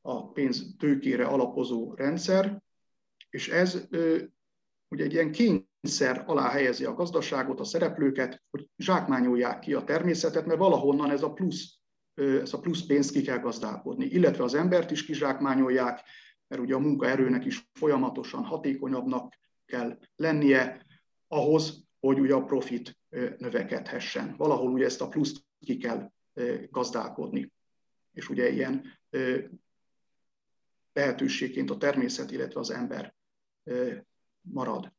a pénz tőkére alapozó rendszer, és ez ugye egy ilyen kényszer alá helyezi a gazdaságot, a szereplőket, hogy zsákmányolják ki a természetet, mert valahonnan ez a plusz, ez a plusz pénzt ki kell gazdálkodni, illetve az embert is kizsákmányolják, mert ugye a munkaerőnek is folyamatosan hatékonyabbnak kell lennie ahhoz, hogy ugye a profit növekedhessen. Valahol ugye ezt a pluszt ki kell gazdálkodni. És ugye ilyen lehetőségként a természet, illetve az ember marad.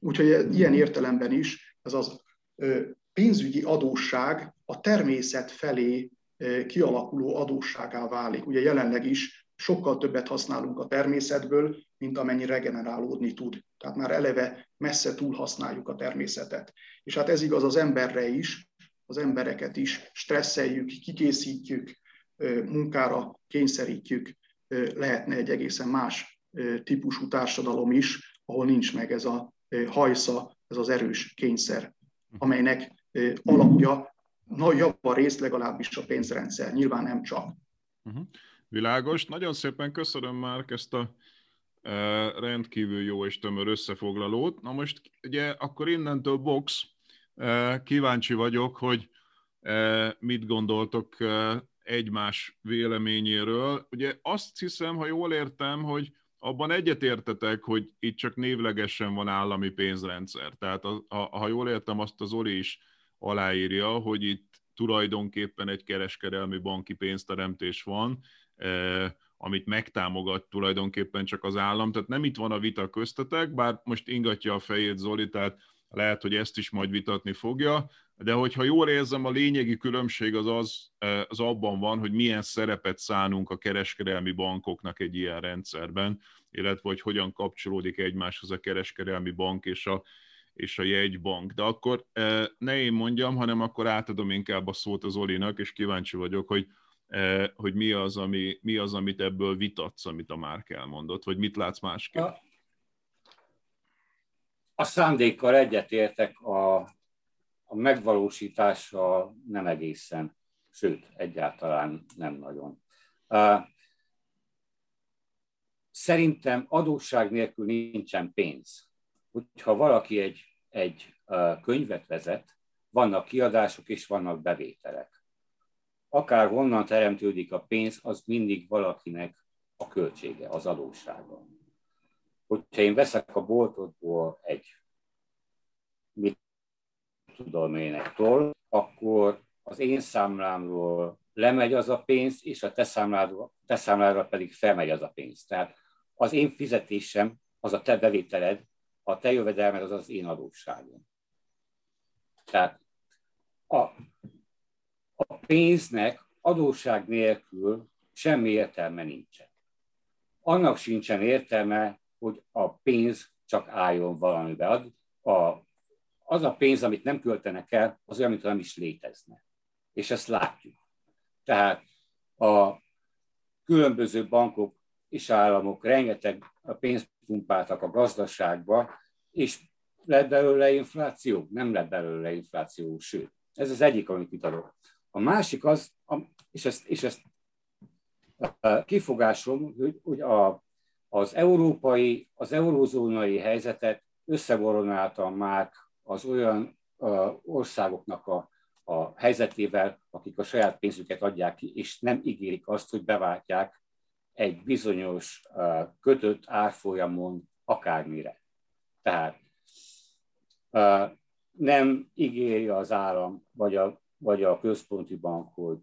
Úgyhogy ilyen értelemben is ez az pénzügyi adósság a természet felé kialakuló adósságá válik. Ugye jelenleg is sokkal többet használunk a természetből, mint amennyi regenerálódni tud. Tehát már eleve messze túl használjuk a természetet. És hát ez igaz az emberre is, az embereket is stresszeljük, kikészítjük, munkára kényszerítjük, lehetne egy egészen más típusú társadalom is, ahol nincs meg ez a hajsza, ez az erős kényszer, amelynek alapja nagy részt legalábbis a pénzrendszer, nyilván nem csak. Uh-huh. Világos. Nagyon szépen köszönöm már ezt a rendkívül jó és tömör összefoglalót. Na most ugye akkor innentől box, kíváncsi vagyok, hogy mit gondoltok egymás véleményéről. Ugye azt hiszem, ha jól értem, hogy abban egyetértetek, hogy itt csak névlegesen van állami pénzrendszer. Tehát a, a, ha jól értem, azt az Oli is aláírja, hogy itt tulajdonképpen egy kereskedelmi banki pénzteremtés van, eh, amit megtámogat tulajdonképpen csak az állam. Tehát nem itt van a vita köztetek, bár most ingatja a fejét Zoli, tehát lehet, hogy ezt is majd vitatni fogja, de hogyha jól érzem, a lényegi különbség az, az, az abban van, hogy milyen szerepet szánunk a kereskedelmi bankoknak egy ilyen rendszerben, illetve hogy hogyan kapcsolódik egymáshoz a kereskedelmi bank és a, és a jegybank. De akkor ne én mondjam, hanem akkor átadom inkább a szót az Olinak, és kíváncsi vagyok, hogy, hogy mi, az, ami, mi az, amit ebből vitatsz, amit a Márk elmondott, vagy mit látsz másképp? A, a szándékkal egyetértek, a, a megvalósítása nem egészen, sőt, egyáltalán nem nagyon. Szerintem adósság nélkül nincsen pénz. Hogyha valaki egy, egy könyvet vezet, vannak kiadások és vannak bevételek. Akár honnan teremtődik a pénz, az mindig valakinek a költsége, az adóssága hogyha én veszek a boltodból egy, tudom én, egy toll, akkor az én számlámról lemegy az a pénz, és a te, számládra, te számládra pedig felmegy az a pénz. Tehát az én fizetésem az a te bevételed, a te jövedelmed az az én adósságom. Tehát a, a pénznek adósság nélkül semmi értelme nincsen. Annak sincsen értelme, hogy a pénz csak álljon valamibe. A, az a pénz, amit nem költenek el, az olyan, mint nem is létezne. És ezt látjuk. Tehát a különböző bankok és államok rengeteg pénzt pumpáltak a gazdaságba, és lett belőle infláció? Nem lett belőle infláció, sőt. Ez az egyik, amit itt adok. A másik az, és ezt, és ezt kifogásom, hogy, hogy a, az európai, az eurózónai helyzetet összevoronáltam már az olyan országoknak a, a helyzetével, akik a saját pénzüket adják ki, és nem ígérik azt, hogy beváltják egy bizonyos kötött árfolyamon akármire. Tehát nem ígéri az állam vagy a, vagy a központi bank, hogy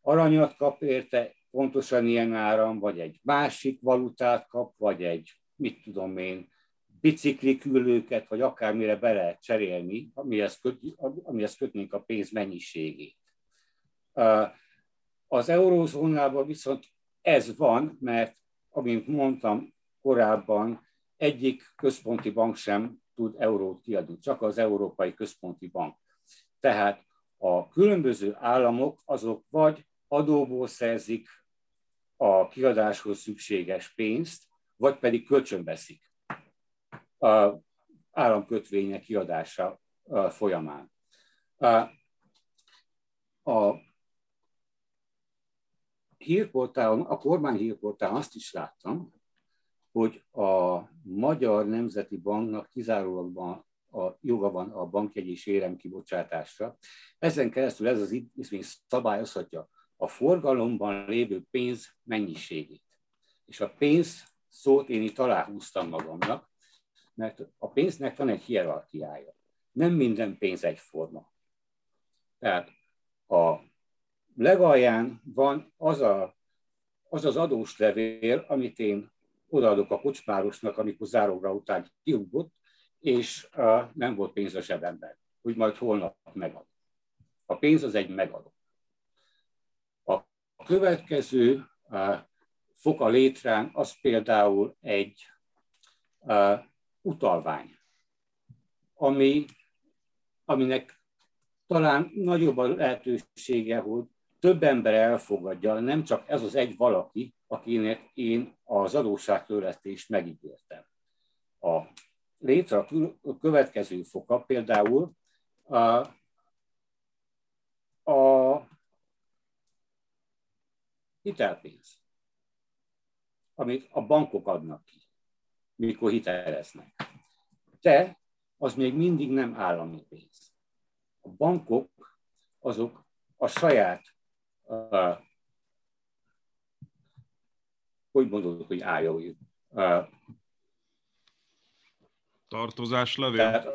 aranyat kap érte, pontosan ilyen áram, vagy egy másik valutát kap, vagy egy, mit tudom én, biciklikülőket, vagy akármire be lehet cserélni, amihez, köt, amihez kötnénk a pénz mennyiségét. Az eurózónában viszont ez van, mert, amint mondtam korábban, egyik központi bank sem tud eurót kiadni, csak az Európai Központi Bank. Tehát a különböző államok azok vagy adóból szerzik a kiadáshoz szükséges pénzt, vagy pedig kölcsönveszik államkötvények kiadása folyamán. A hírportálon, a kormány hírportálon azt is láttam, hogy a Magyar Nemzeti Banknak kizárólag a joga van a bankjegy és érem kibocsátásra. Ezen keresztül ez az intézmény szabályozhatja a forgalomban lévő pénz mennyiségét. És a pénz szót én itt aláhúztam magamnak, mert a pénznek van egy hierarchiája. Nem minden pénz egyforma. Tehát a legalján van az, a, az az adós levél, amit én odaadok a kocsmárosnak, amikor záróra után kiugrott, és uh, nem volt pénz a zsebemben, hogy majd holnap megad. A pénz az egy megadó. A következő uh, foka létrán az például egy uh, utalvány, ami, aminek talán nagyobb a lehetősége, hogy több ember elfogadja, nem csak ez az egy valaki, akinek én az adósságtörlesztést megígértem. A létre a következő foka például a, a hitelpénz, amit a bankok adnak ki, mikor hiteleznek. De az még mindig nem állami pénz. A bankok azok a saját, uh, hogy mondod, hogy álljon, uh, Tartozáslevél? Tehát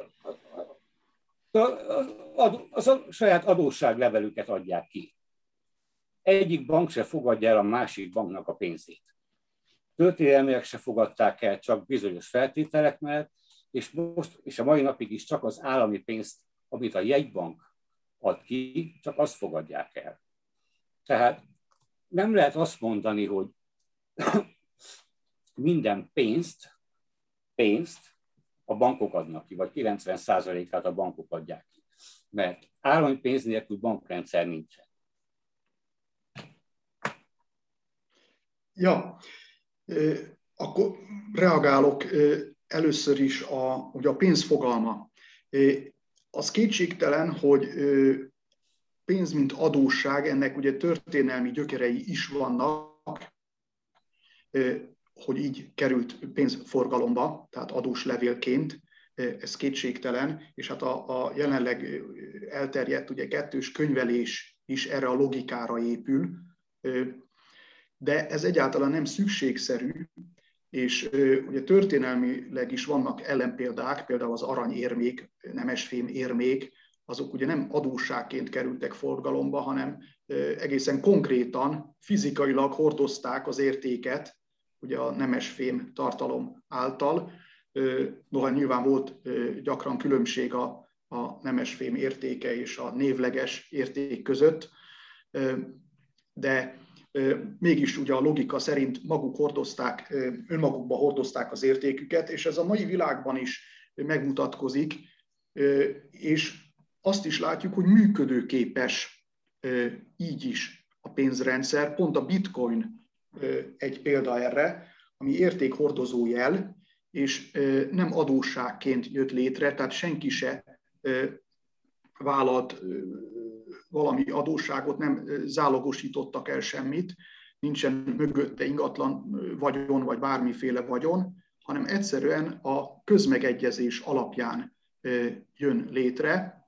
az a saját adósságlevelüket adják ki. Egyik bank se fogadja el a másik banknak a pénzét. Történelmileg se fogadták el csak bizonyos feltételek mellett, és, most, és a mai napig is csak az állami pénzt, amit a jegybank ad ki, csak azt fogadják el. Tehát nem lehet azt mondani, hogy minden pénzt, pénzt a bankok adnak ki, vagy 90%-át a bankok adják ki. Mert állami pénz nélkül bankrendszer nincsen. Ja, akkor reagálok először is a, ugye a pénz fogalma. Az kétségtelen, hogy pénz, mint adósság, ennek ugye történelmi gyökerei is vannak, hogy így került pénzforgalomba, tehát adós levélként, ez kétségtelen, és hát a, a jelenleg elterjedt ugye kettős könyvelés is erre a logikára épül, de ez egyáltalán nem szükségszerű, és ugye történelmileg is vannak ellenpéldák, például az aranyérmék, nemesfém érmék, azok ugye nem adósságként kerültek forgalomba, hanem egészen konkrétan, fizikailag hordozták az értéket, ugye a nemesfém tartalom által. Noha nyilván volt gyakran különbség a, a nemesfém értéke és a névleges érték között, de mégis ugye a logika szerint maguk hordozták, önmagukba hordozták az értéküket, és ez a mai világban is megmutatkozik, és azt is látjuk, hogy működőképes így is a pénzrendszer. Pont a bitcoin egy példa erre, ami értékhordozó jel, és nem adósságként jött létre, tehát senki se vállalt valami adósságot, nem zálogosítottak el semmit, nincsen mögötte ingatlan vagyon, vagy bármiféle vagyon, hanem egyszerűen a közmegegyezés alapján jön létre,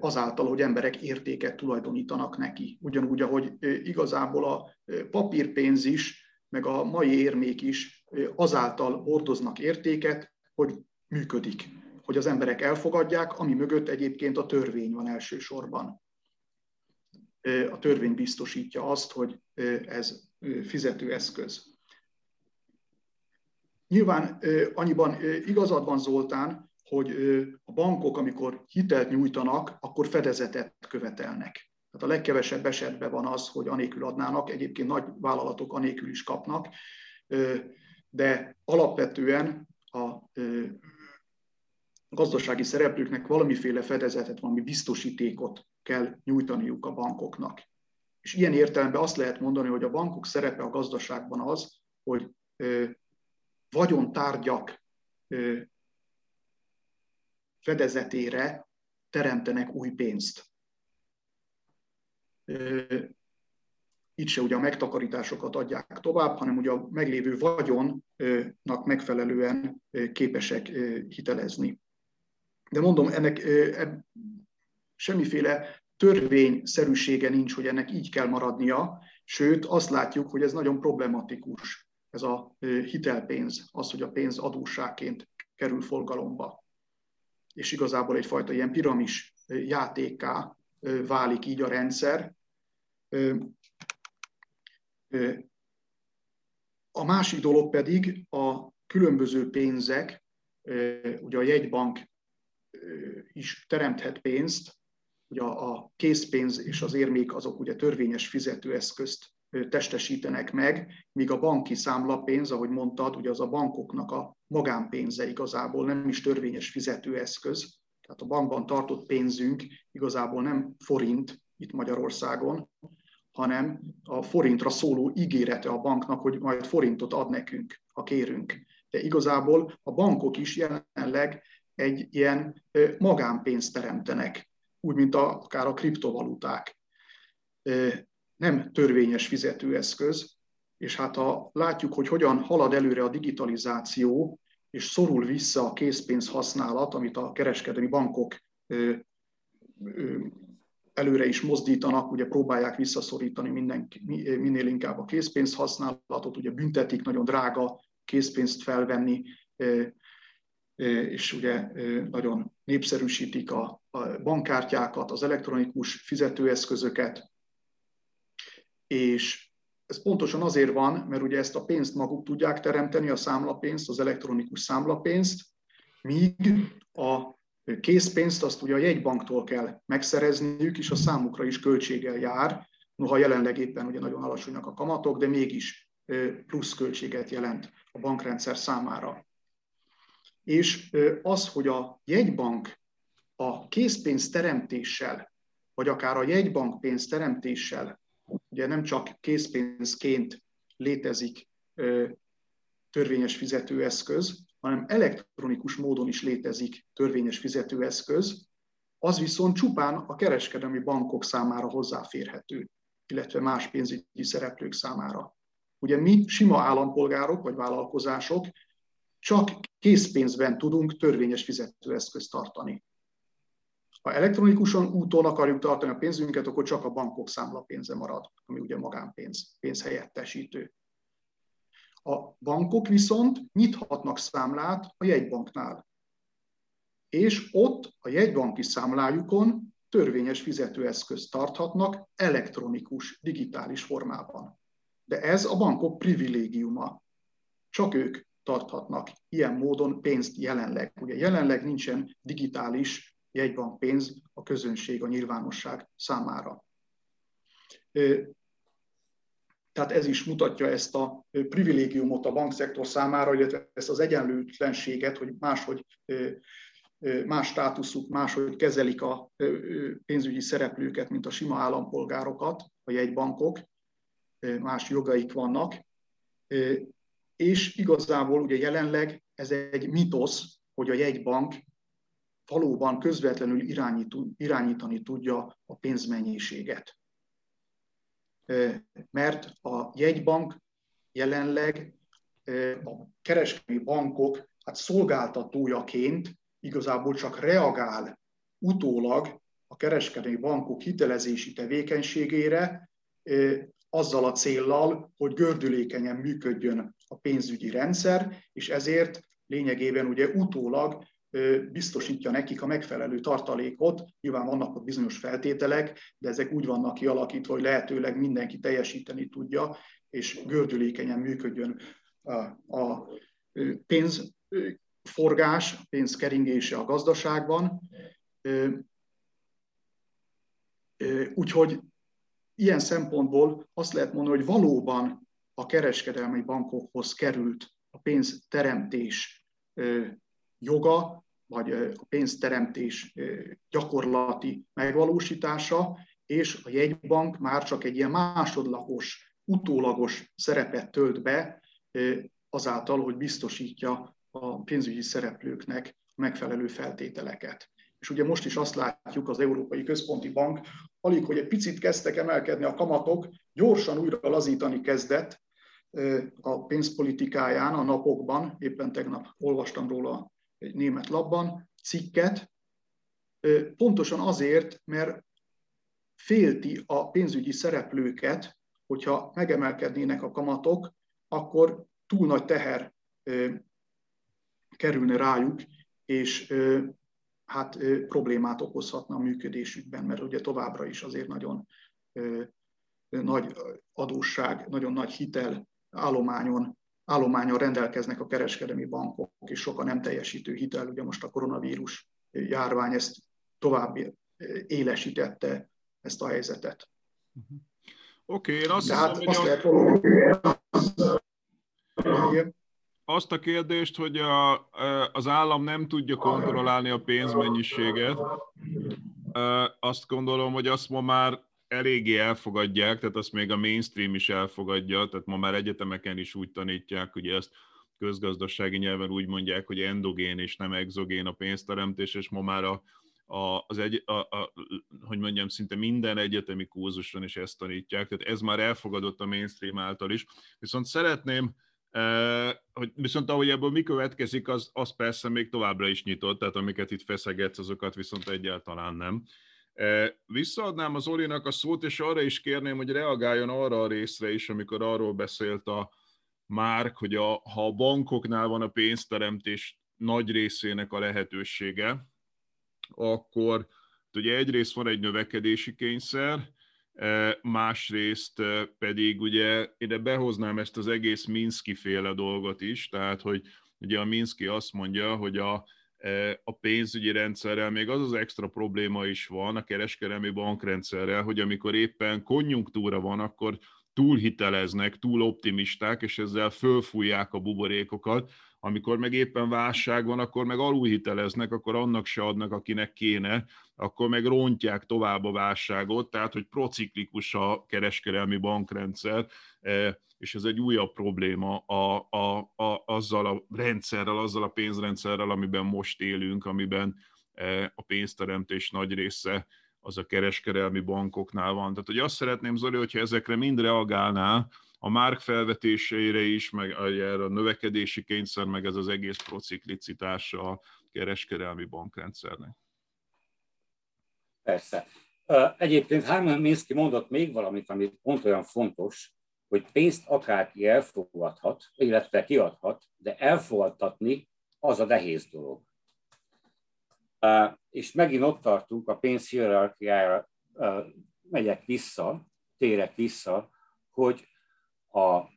azáltal, hogy emberek értéket tulajdonítanak neki. Ugyanúgy, ahogy igazából a papírpénz is, meg a mai érmék is azáltal hordoznak értéket, hogy működik, hogy az emberek elfogadják, ami mögött egyébként a törvény van elsősorban. A törvény biztosítja azt, hogy ez fizetőeszköz. Nyilván annyiban igazad van Zoltán, hogy a bankok, amikor hitelt nyújtanak, akkor fedezetet követelnek. Tehát a legkevesebb esetben van az, hogy anélkül adnának, egyébként nagy vállalatok anélkül is kapnak, de alapvetően a gazdasági szereplőknek valamiféle fedezetet, valami biztosítékot kell nyújtaniuk a bankoknak. És ilyen értelemben azt lehet mondani, hogy a bankok szerepe a gazdaságban az, hogy vagyontárgyak fedezetére teremtenek új pénzt. Itt se ugye a megtakarításokat adják tovább, hanem ugye a meglévő vagyonnak megfelelően képesek hitelezni. De mondom, ennek semmiféle törvényszerűsége nincs, hogy ennek így kell maradnia, sőt azt látjuk, hogy ez nagyon problematikus, ez a hitelpénz, az, hogy a pénz adósságként kerül forgalomba. És igazából egyfajta ilyen piramis játéká válik így a rendszer. A másik dolog pedig a különböző pénzek, ugye a jegybank is teremthet pénzt, ugye a készpénz és az érmék azok ugye törvényes fizetőeszközt testesítenek meg, míg a banki számlapénz, ahogy mondtad, ugye az a bankoknak a magánpénze igazából nem is törvényes fizetőeszköz, tehát a bankban tartott pénzünk igazából nem forint itt Magyarországon, hanem a forintra szóló ígérete a banknak, hogy majd forintot ad nekünk, ha kérünk. De igazából a bankok is jelenleg egy ilyen magánpénzt teremtenek, úgy, mint akár a kriptovaluták. Nem törvényes fizetőeszköz, és hát ha látjuk, hogy hogyan halad előre a digitalizáció, és szorul vissza a készpénz használat, amit a kereskedelmi bankok előre is mozdítanak, ugye próbálják visszaszorítani minden, minél inkább a készpénz használatot, ugye büntetik, nagyon drága készpénzt felvenni, és ugye nagyon népszerűsítik a, bankkártyákat, az elektronikus fizetőeszközöket, és ez pontosan azért van, mert ugye ezt a pénzt maguk tudják teremteni, a számlapénzt, az elektronikus számlapénzt, míg a készpénzt azt ugye a jegybanktól kell megszerezniük, és a számukra is költséggel jár, noha jelenleg éppen ugye nagyon alacsonyak a kamatok, de mégis plusz költséget jelent a bankrendszer számára. És az, hogy a jegybank a készpénz teremtéssel, vagy akár a jegybank pénz teremtéssel, ugye nem csak készpénzként létezik törvényes fizetőeszköz, hanem elektronikus módon is létezik törvényes fizetőeszköz, az viszont csupán a kereskedelmi bankok számára hozzáférhető, illetve más pénzügyi szereplők számára. Ugye mi, sima állampolgárok vagy vállalkozások csak készpénzben tudunk törvényes fizetőeszközt tartani. Ha elektronikusan úton akarjuk tartani a pénzünket, akkor csak a bankok számlapénze marad, ami ugye magánpénz, pénzhelyettesítő. A bankok viszont nyithatnak számlát a jegybanknál. És ott a jegybanki számlájukon törvényes fizetőeszközt tarthatnak elektronikus, digitális formában. De ez a bankok privilégiuma. Csak ők tarthatnak ilyen módon pénzt jelenleg. Ugye jelenleg nincsen digitális jegybankpénz a közönség, a nyilvánosság számára. Tehát ez is mutatja ezt a privilégiumot a bankszektor számára, illetve ezt az egyenlőtlenséget, hogy máshogy más státuszuk, máshogy kezelik a pénzügyi szereplőket, mint a sima állampolgárokat, a jegybankok, más jogaik vannak. És igazából ugye jelenleg ez egy mitosz, hogy a jegybank valóban közvetlenül irányítani tudja a pénzmennyiséget. Mert a jegybank jelenleg a kereskedelmi bankok hát szolgáltatójaként igazából csak reagál utólag a kereskedelmi bankok hitelezési tevékenységére, azzal a céllal, hogy gördülékenyen működjön a pénzügyi rendszer, és ezért lényegében ugye utólag biztosítja nekik a megfelelő tartalékot. Nyilván vannak ott bizonyos feltételek, de ezek úgy vannak kialakítva, hogy lehetőleg mindenki teljesíteni tudja, és gördülékenyen működjön a pénzforgás, pénzkeringése a gazdaságban. Úgyhogy ilyen szempontból azt lehet mondani, hogy valóban a kereskedelmi bankokhoz került a pénzteremtés joga, vagy a pénzteremtés gyakorlati megvalósítása, és a jegybank már csak egy ilyen másodlagos, utólagos szerepet tölt be azáltal, hogy biztosítja a pénzügyi szereplőknek megfelelő feltételeket. És ugye most is azt látjuk, az Európai Központi Bank, alig, hogy egy picit kezdtek emelkedni a kamatok, gyorsan újra lazítani kezdett a pénzpolitikáján a napokban, éppen tegnap olvastam róla egy német labban, cikket, pontosan azért, mert félti a pénzügyi szereplőket, hogyha megemelkednének a kamatok, akkor túl nagy teher kerülne rájuk, és hát problémát okozhatna a működésükben, mert ugye továbbra is azért nagyon nagy adósság, nagyon nagy hitel állományon, állományon rendelkeznek a kereskedelmi bankok, és sokan nem teljesítő hitel, ugye most a koronavírus járvány ezt tovább élesítette ezt a helyzetet. Oké, okay, én azt De hát hiszem, azt hogy lehet azt a kérdést, hogy a, az állam nem tudja kontrollálni a pénzmennyiséget, azt gondolom, hogy azt ma már eléggé elfogadják, tehát azt még a mainstream is elfogadja, tehát ma már egyetemeken is úgy tanítják, hogy ezt közgazdasági nyelven úgy mondják, hogy endogén és nem exogén a pénzteremtés, és ma már a, a, az egy, a, a, hogy mondjam, szinte minden egyetemi kurzuson is ezt tanítják, tehát ez már elfogadott a mainstream által is. Viszont szeretném, eh, hogy viszont ahogy ebből mi következik, az, az persze még továbbra is nyitott, tehát amiket itt feszegetsz, azokat viszont egyáltalán nem. Visszaadnám az Olinak a szót, és arra is kérném, hogy reagáljon arra a részre is, amikor arról beszélt a Márk, hogy a, ha a bankoknál van a pénzteremtés nagy részének a lehetősége, akkor ugye egyrészt van egy növekedési kényszer, másrészt pedig ugye ide behoznám ezt az egész Minszki féle dolgot is, tehát hogy ugye a Minszki azt mondja, hogy a, a pénzügyi rendszerrel még az az extra probléma is van, a kereskedelmi bankrendszerrel, hogy amikor éppen konjunktúra van, akkor túlhiteleznek, túl optimisták, és ezzel fölfújják a buborékokat, amikor meg éppen válság van, akkor meg alulhiteleznek, akkor annak se adnak, akinek kéne, akkor meg rontják tovább a válságot, tehát hogy prociklikus a kereskedelmi bankrendszer, e, és ez egy újabb probléma a, a, a, azzal a rendszerrel, azzal a pénzrendszerrel, amiben most élünk, amiben e, a pénzteremtés nagy része az a kereskedelmi bankoknál van. Tehát, hogy azt szeretném, Zoli, hogyha ezekre mind reagálnál, a márk felvetéseire is, meg erre a növekedési kényszer, meg ez az egész prociklicitása a kereskedelmi bankrendszernek. Persze. Egyébként Herman Minsky mondott még valamit, ami pont olyan fontos, hogy pénzt akárki elfogadhat, illetve kiadhat, de elfogadtatni az a nehéz dolog. És megint ott tartunk, a pénz hierarchiára megyek vissza, térek vissza, hogy a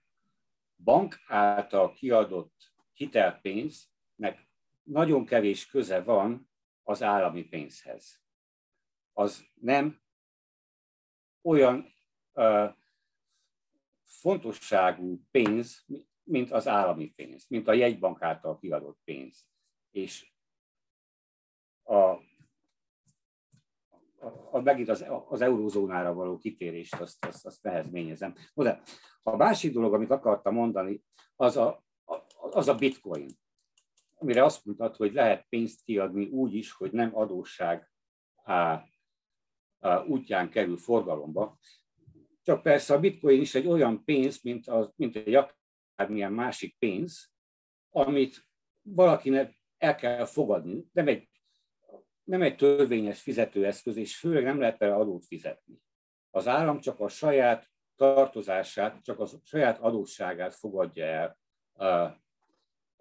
bank által kiadott hitelpénznek nagyon kevés köze van az állami pénzhez. Az nem olyan uh, fontosságú pénz, mint az állami pénz, mint a jegybank által kiadott pénz. És a a, megint az, az eurózónára való kitérést, azt, azt, azt nehezményezem. No, de a másik dolog, amit akartam mondani, az a, az a bitcoin, amire azt mondtad, hogy lehet pénzt kiadni úgy is, hogy nem adósság á, á, útján kerül forgalomba. Csak persze a bitcoin is egy olyan pénz, mint, az, mint egy akármilyen másik pénz, amit valakinek el kell fogadni. Nem egy nem egy törvényes fizetőeszköz, és főleg nem lehet vele adót fizetni. Az állam csak a saját tartozását, csak a saját adósságát fogadja el a,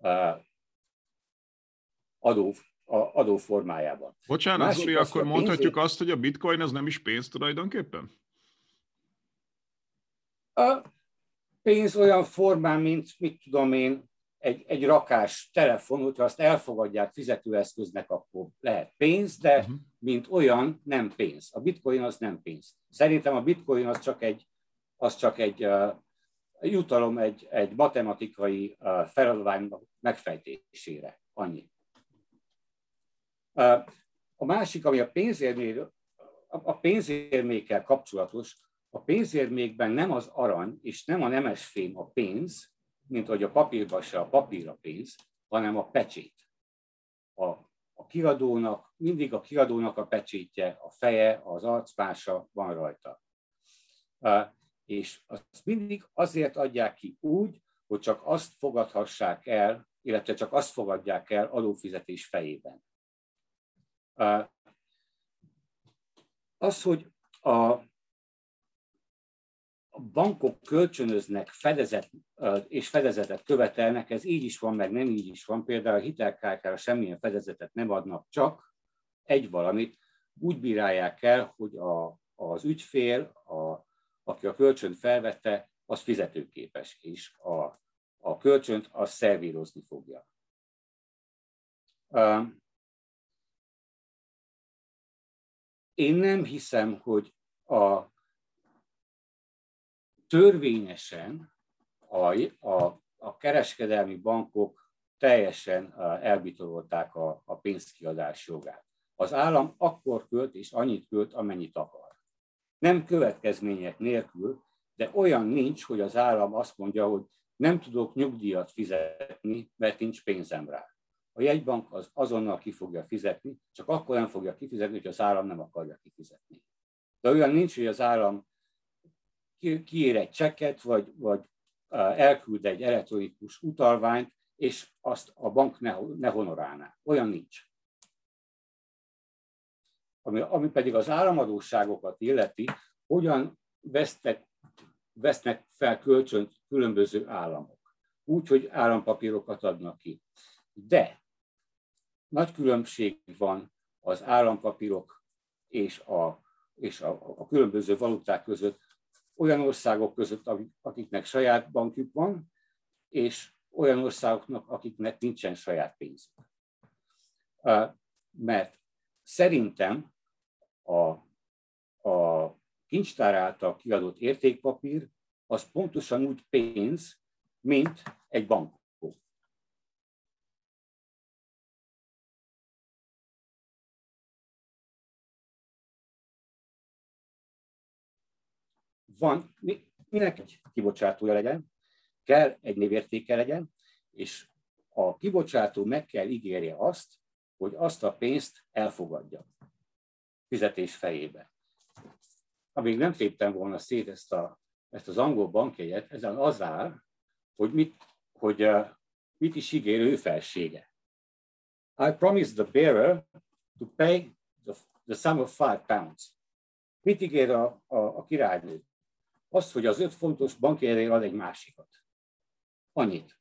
a adó, a adó formájában. Bocsánat, Zoli, akkor mondhatjuk azt, hogy a bitcoin az nem is pénz tulajdonképpen? A pénz olyan formán, mint mit tudom én, egy, egy rakás telefon, hogyha azt elfogadják fizetőeszköznek, akkor lehet pénz, de uh-huh. mint olyan nem pénz. A bitcoin az nem pénz. Szerintem a bitcoin az csak egy, az csak egy uh, jutalom egy, egy matematikai uh, feladvány megfejtésére. Annyi. Uh, a másik, ami a pénzérnél a pénzérmékkel kapcsolatos, a pénzérmékben nem az arany és nem a nemesfém a pénz, mint hogy a papírban se a papír a pénz, hanem a pecsét. A, a kiadónak, mindig a kiadónak a pecsétje, a feje, az arcmása van rajta. És azt mindig azért adják ki úgy, hogy csak azt fogadhassák el, illetve csak azt fogadják el adófizetés fejében. Az, hogy a bankok kölcsönöznek fedezet, és fedezetet követelnek, ez így is van, meg nem így is van. Például a hitelkártyára semmilyen fedezetet nem adnak, csak egy valamit úgy bírálják el, hogy a, az ügyfél, a, aki a kölcsönt felvette, az fizetőképes, és a, a kölcsönt az szervírozni fogja. Én nem hiszem, hogy a törvényesen a, a, a kereskedelmi bankok teljesen elbitorolták a, a pénzkiadás jogát. Az állam akkor költ és annyit költ, amennyit akar. Nem következmények nélkül, de olyan nincs, hogy az állam azt mondja, hogy nem tudok nyugdíjat fizetni, mert nincs pénzem rá. A jegybank az azonnal ki fogja fizetni, csak akkor nem fogja kifizetni, hogy az állam nem akarja kifizetni. De olyan nincs, hogy az állam kiír egy csekket, vagy, vagy elküld egy elektronikus utalványt, és azt a bank ne, ne honorálná. Olyan nincs. Ami, ami pedig az államadóságokat illeti, hogyan vesztek, vesznek fel kölcsönt különböző államok. Úgy, hogy állampapírokat adnak ki. De nagy különbség van az állampapírok és a, és a, a különböző valuták között olyan országok között, akiknek saját bankjuk van, és olyan országoknak, akiknek nincsen saját pénzük. Mert szerintem a, a kincstár által kiadott értékpapír az pontosan úgy pénz, mint egy bank. Van, minek egy kibocsátója legyen, kell egy névértéke legyen, és a kibocsátó meg kell ígérje azt, hogy azt a pénzt elfogadja fizetés fejébe. Amíg nem téptem volna szét ezt, a, ezt az angol bankjegyet, ezen az áll, hogy mit, hogy, uh, mit is ígér ő felsége. I promise the bearer to pay the, the sum of five pounds. Mit ígér a, a, a királynő? Az, hogy az öt fontos bankjegyre ad egy másikat. Annyit.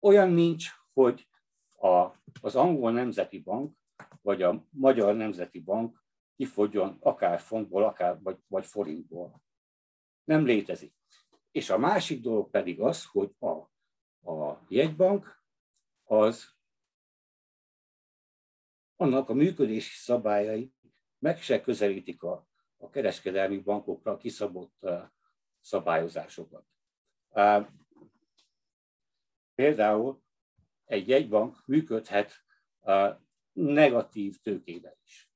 Olyan nincs, hogy a, az angol nemzeti bank, vagy a magyar nemzeti bank kifogjon akár fontból, akár vagy, vagy forintból. Nem létezik. És a másik dolog pedig az, hogy a, a jegybank az annak a működési szabályai meg se közelítik a a kereskedelmi bankokra kiszabott szabályozásokat. Például egy jegybank működhet negatív tőkével is.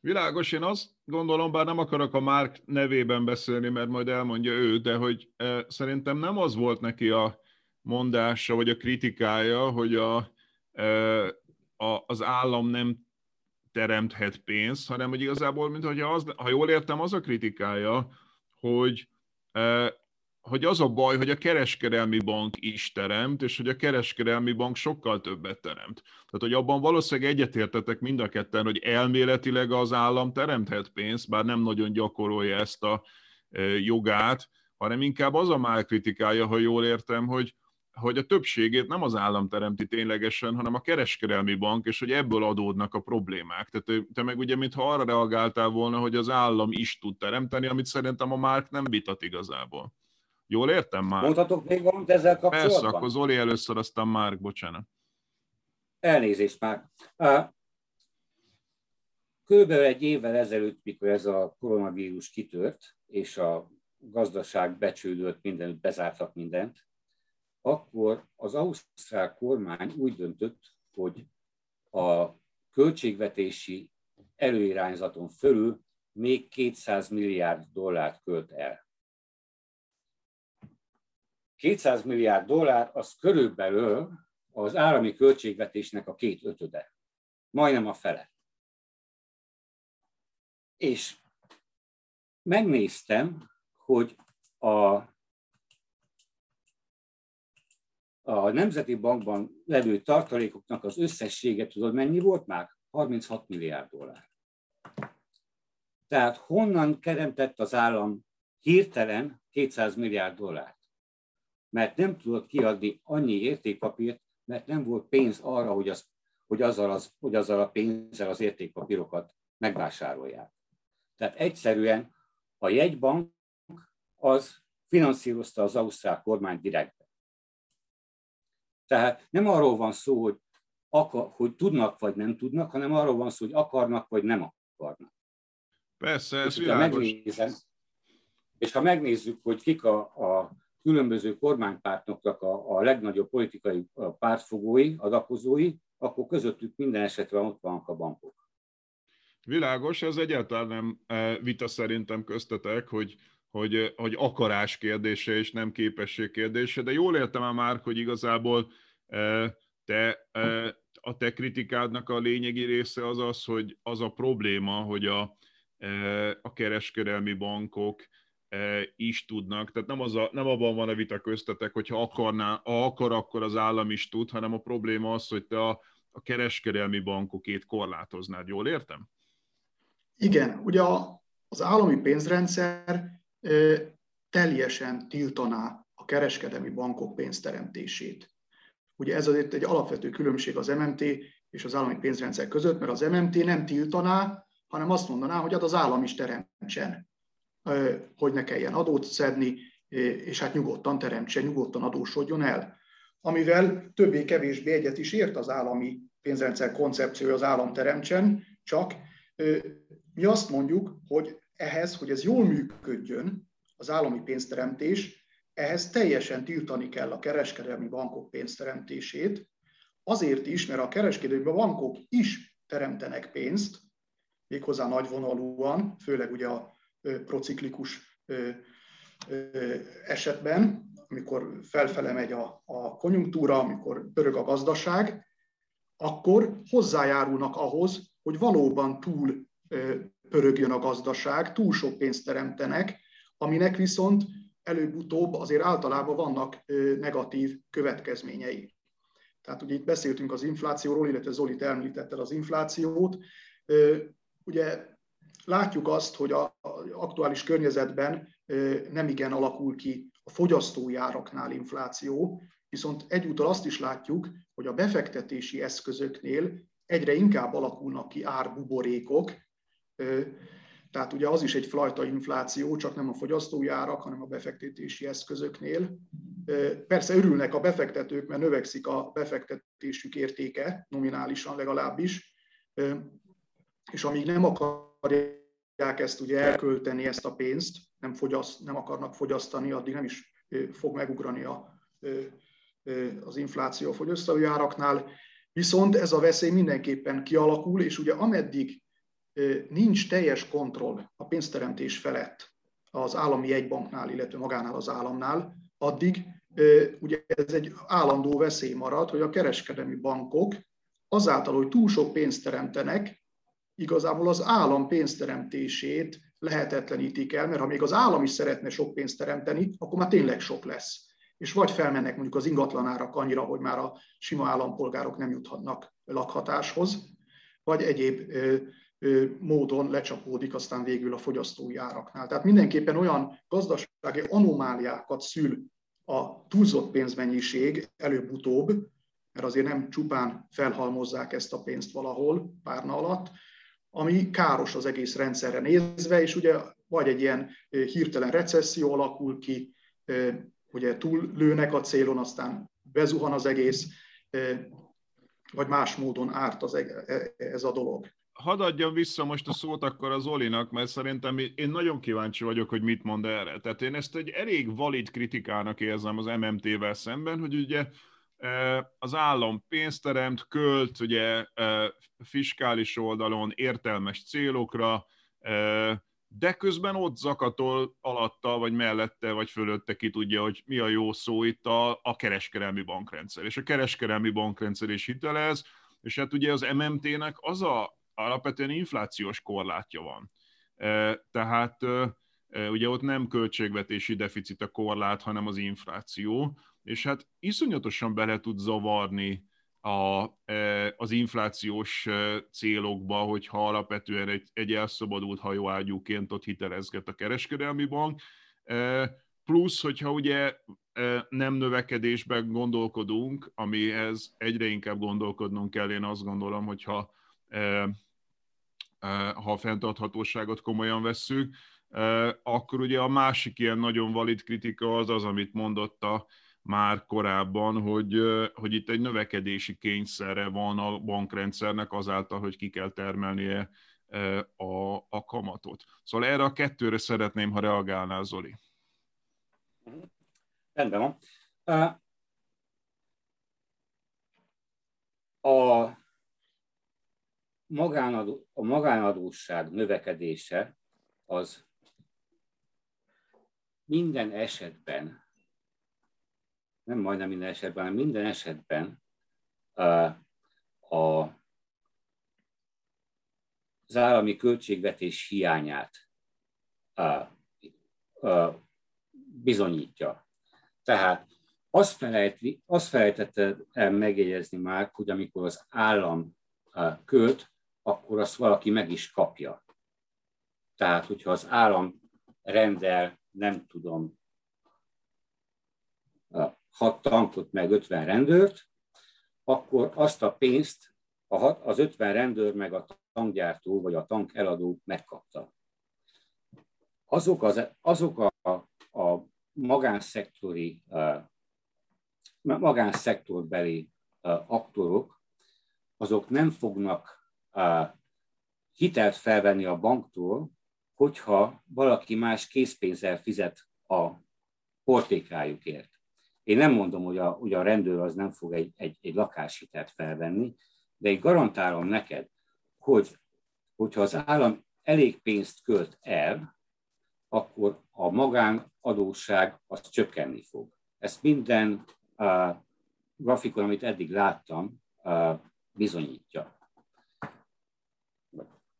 Világos, én azt gondolom, bár nem akarok a Márk nevében beszélni, mert majd elmondja ő, de hogy szerintem nem az volt neki a mondása, vagy a kritikája, hogy a, a, az állam nem teremthet pénzt, hanem hogy igazából, mint hogy az, ha jól értem, az a kritikája, hogy, hogy az a baj, hogy a kereskedelmi bank is teremt, és hogy a kereskedelmi bank sokkal többet teremt. Tehát, hogy abban valószínűleg egyetértetek mind a ketten, hogy elméletileg az állam teremthet pénzt, bár nem nagyon gyakorolja ezt a jogát, hanem inkább az a már kritikája, ha jól értem, hogy, hogy a többségét nem az állam teremti ténylegesen, hanem a kereskedelmi bank, és hogy ebből adódnak a problémák. Tehát te meg ugye, mintha arra reagáltál volna, hogy az állam is tud teremteni, amit szerintem a Márk nem vitat igazából. Jól értem már? Mondhatok még valamit ezzel kapcsolatban? Persze, akkor Zoli először, aztán Márk, bocsánat. Elnézést már. Körülbelül egy évvel ezelőtt, mikor ez a koronavírus kitört, és a gazdaság becsődött mindent, bezártak mindent, akkor az ausztrál kormány úgy döntött, hogy a költségvetési előirányzaton fölül még 200 milliárd dollárt költ el. 200 milliárd dollár az körülbelül az állami költségvetésnek a két ötöde, majdnem a fele. És megnéztem, hogy a a Nemzeti Bankban levő tartalékoknak az összessége, tudod mennyi volt már? 36 milliárd dollár. Tehát honnan keremtett az állam hirtelen 200 milliárd dollárt? Mert nem tudott kiadni annyi értékpapírt, mert nem volt pénz arra, hogy, az, hogy, azzal, az, hogy azzal a pénzzel az értékpapírokat megvásárolják. Tehát egyszerűen a jegybank az finanszírozta az ausztrál kormány direkt. Tehát nem arról van szó, hogy, akar, hogy tudnak vagy nem tudnak, hanem arról van szó, hogy akarnak vagy nem akarnak. Persze, ez és világos. Megnézem, és ha megnézzük, hogy kik a, a különböző kormánypártoknak a, a legnagyobb politikai pártfogói, adakozói, akkor közöttük minden esetre ott vannak a bankok. Világos, ez egyáltalán nem e, vita szerintem köztetek, hogy hogy, hogy akarás kérdése és nem képesség kérdése, de jól értem már, hogy igazából te, a te kritikádnak a lényegi része az az, hogy az a probléma, hogy a, a kereskedelmi bankok is tudnak, tehát nem, az a, nem abban van a vita köztetek, hogy ha, akarná, ha akar, akkor az állam is tud, hanem a probléma az, hogy te a, a kereskedelmi bankokét korlátoznád, jól értem? Igen, ugye az állami pénzrendszer teljesen tiltaná a kereskedelmi bankok pénzteremtését. Ugye ez azért egy alapvető különbség az MMT és az állami pénzrendszer között, mert az MMT nem tiltaná, hanem azt mondaná, hogy hát az állam is teremtsen, hogy ne kelljen adót szedni, és hát nyugodtan teremtsen, nyugodtan adósodjon el. Amivel többé-kevésbé egyet is ért az állami pénzrendszer koncepciója, az állam teremtsen, csak mi azt mondjuk, hogy ehhez, hogy ez jól működjön, az állami pénzteremtés, ehhez teljesen tiltani kell a kereskedelmi bankok pénzteremtését, azért is, mert a kereskedelmi bankok is teremtenek pénzt, méghozzá nagyvonalúan, főleg ugye a prociklikus esetben, amikor felfele megy a, a konjunktúra, amikor pörög a gazdaság, akkor hozzájárulnak ahhoz, hogy valóban túl pörögjön a gazdaság, túl sok pénzt teremtenek, aminek viszont előbb-utóbb azért általában vannak negatív következményei. Tehát ugye itt beszéltünk az inflációról, illetve Zoli említette az inflációt. Ugye látjuk azt, hogy az aktuális környezetben nem igen alakul ki a fogyasztói áraknál infláció, viszont egyúttal azt is látjuk, hogy a befektetési eszközöknél egyre inkább alakulnak ki árbuborékok, tehát ugye az is egy flajta infláció, csak nem a fogyasztói árak, hanem a befektetési eszközöknél. Persze örülnek a befektetők, mert növekszik a befektetésük értéke, nominálisan legalábbis, és amíg nem akarják ezt ugye elkölteni, ezt a pénzt, nem, fogyaszt, nem akarnak fogyasztani, addig nem is fog megugrani a, az infláció a fogyasztói áraknál. Viszont ez a veszély mindenképpen kialakul, és ugye ameddig nincs teljes kontroll a pénzteremtés felett az állami jegybanknál, illetve magánál az államnál, addig ugye ez egy állandó veszély marad, hogy a kereskedelmi bankok azáltal, hogy túl sok pénzt teremtenek, igazából az állam pénzteremtését lehetetlenítik el, mert ha még az állam is szeretne sok pénzt teremteni, akkor már tényleg sok lesz. És vagy felmennek mondjuk az ingatlanárak annyira, hogy már a sima állampolgárok nem juthatnak lakhatáshoz, vagy egyéb módon lecsapódik aztán végül a fogyasztói áraknál. Tehát mindenképpen olyan gazdasági anomáliákat szül a túlzott pénzmennyiség előbb-utóbb, mert azért nem csupán felhalmozzák ezt a pénzt valahol párna alatt, ami káros az egész rendszerre nézve, és ugye vagy egy ilyen hirtelen recesszió alakul ki, ugye túllőnek a célon, aztán bezuhan az egész, vagy más módon árt az, e, e, ez a dolog. Hadd adjam vissza most a szót akkor az Olinak, mert szerintem én nagyon kíváncsi vagyok, hogy mit mond erre. Tehát én ezt egy elég valid kritikának érzem az MMT-vel szemben, hogy ugye az állam pénzt teremt, költ ugye fiskális oldalon értelmes célokra, de közben ott zakatol alatta, vagy mellette, vagy fölötte ki tudja, hogy mi a jó szó itt a, a kereskedelmi bankrendszer. És a kereskedelmi bankrendszer is hitelez, és hát ugye az MMT-nek az a alapvetően inflációs korlátja van. Tehát ugye ott nem költségvetési deficit a korlát, hanem az infláció, és hát iszonyatosan bele tud zavarni a, az inflációs célokba, hogyha alapvetően egy, egy elszabadult hajóágyúként ott hitelezget a kereskedelmi bank. Plusz, hogyha ugye nem növekedésben gondolkodunk, amihez egyre inkább gondolkodnunk kell, én azt gondolom, hogyha ha a fenntarthatóságot komolyan vesszük, akkor ugye a másik ilyen nagyon valid kritika az az, amit mondott a, már korábban, hogy, hogy itt egy növekedési kényszerre van a bankrendszernek azáltal, hogy ki kell termelnie a, a kamatot. Szóval erre a kettőre szeretném, ha reagálnál, Zoli. Rendben van. A, magánadó, a magánadóság növekedése az minden esetben, nem majdnem minden esetben, hanem minden esetben a, az állami költségvetés hiányát bizonyítja. Tehát azt, felejti, azt felejtette el megjegyezni már, hogy amikor az állam költ, akkor azt valaki meg is kapja. Tehát, hogyha az állam rendel, nem tudom, hat tankot meg 50 rendőrt, akkor azt a pénzt az 50 rendőr meg a tankgyártó vagy a tank eladó megkapta. Azok, az, azok a, a magánszektori, magánszektorbeli aktorok, azok nem fognak hitelt felvenni a banktól, hogyha valaki más készpénzzel fizet a portékájukért. Én nem mondom, hogy a, hogy a rendőr az nem fog egy, egy, egy lakáshitelt felvenni, de én garantálom neked, hogy hogyha az állam elég pénzt költ el, akkor a magánadóság az csökkenni fog. Ezt minden uh, grafikon, amit eddig láttam, uh, bizonyítja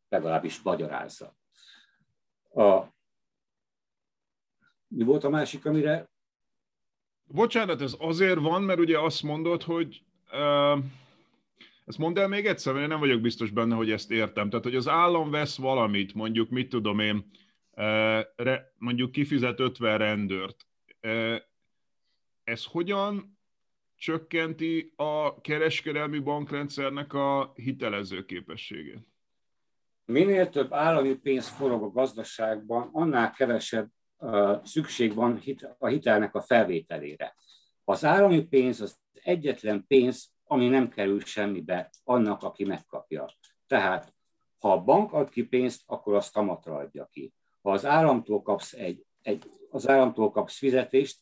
legalábbis magyarázza. A, mi volt a másik, amire... Bocsánat, ez azért van, mert ugye azt mondod, hogy uh, ezt mondd el még egyszer, mert én nem vagyok biztos benne, hogy ezt értem. Tehát, hogy az állam vesz valamit, mondjuk, mit tudom én, mondjuk kifizet 50 rendőrt. Ez hogyan csökkenti a kereskedelmi bankrendszernek a hitelező képességét? Minél több állami pénz forog a gazdaságban, annál kevesebb szükség van a hitelnek a felvételére. Az állami pénz az egyetlen pénz, ami nem kerül semmibe annak, aki megkapja. Tehát, ha a bank ad ki pénzt, akkor azt kamatra adja ki. Ha az államtól kapsz, egy, egy, az államtól kapsz fizetést,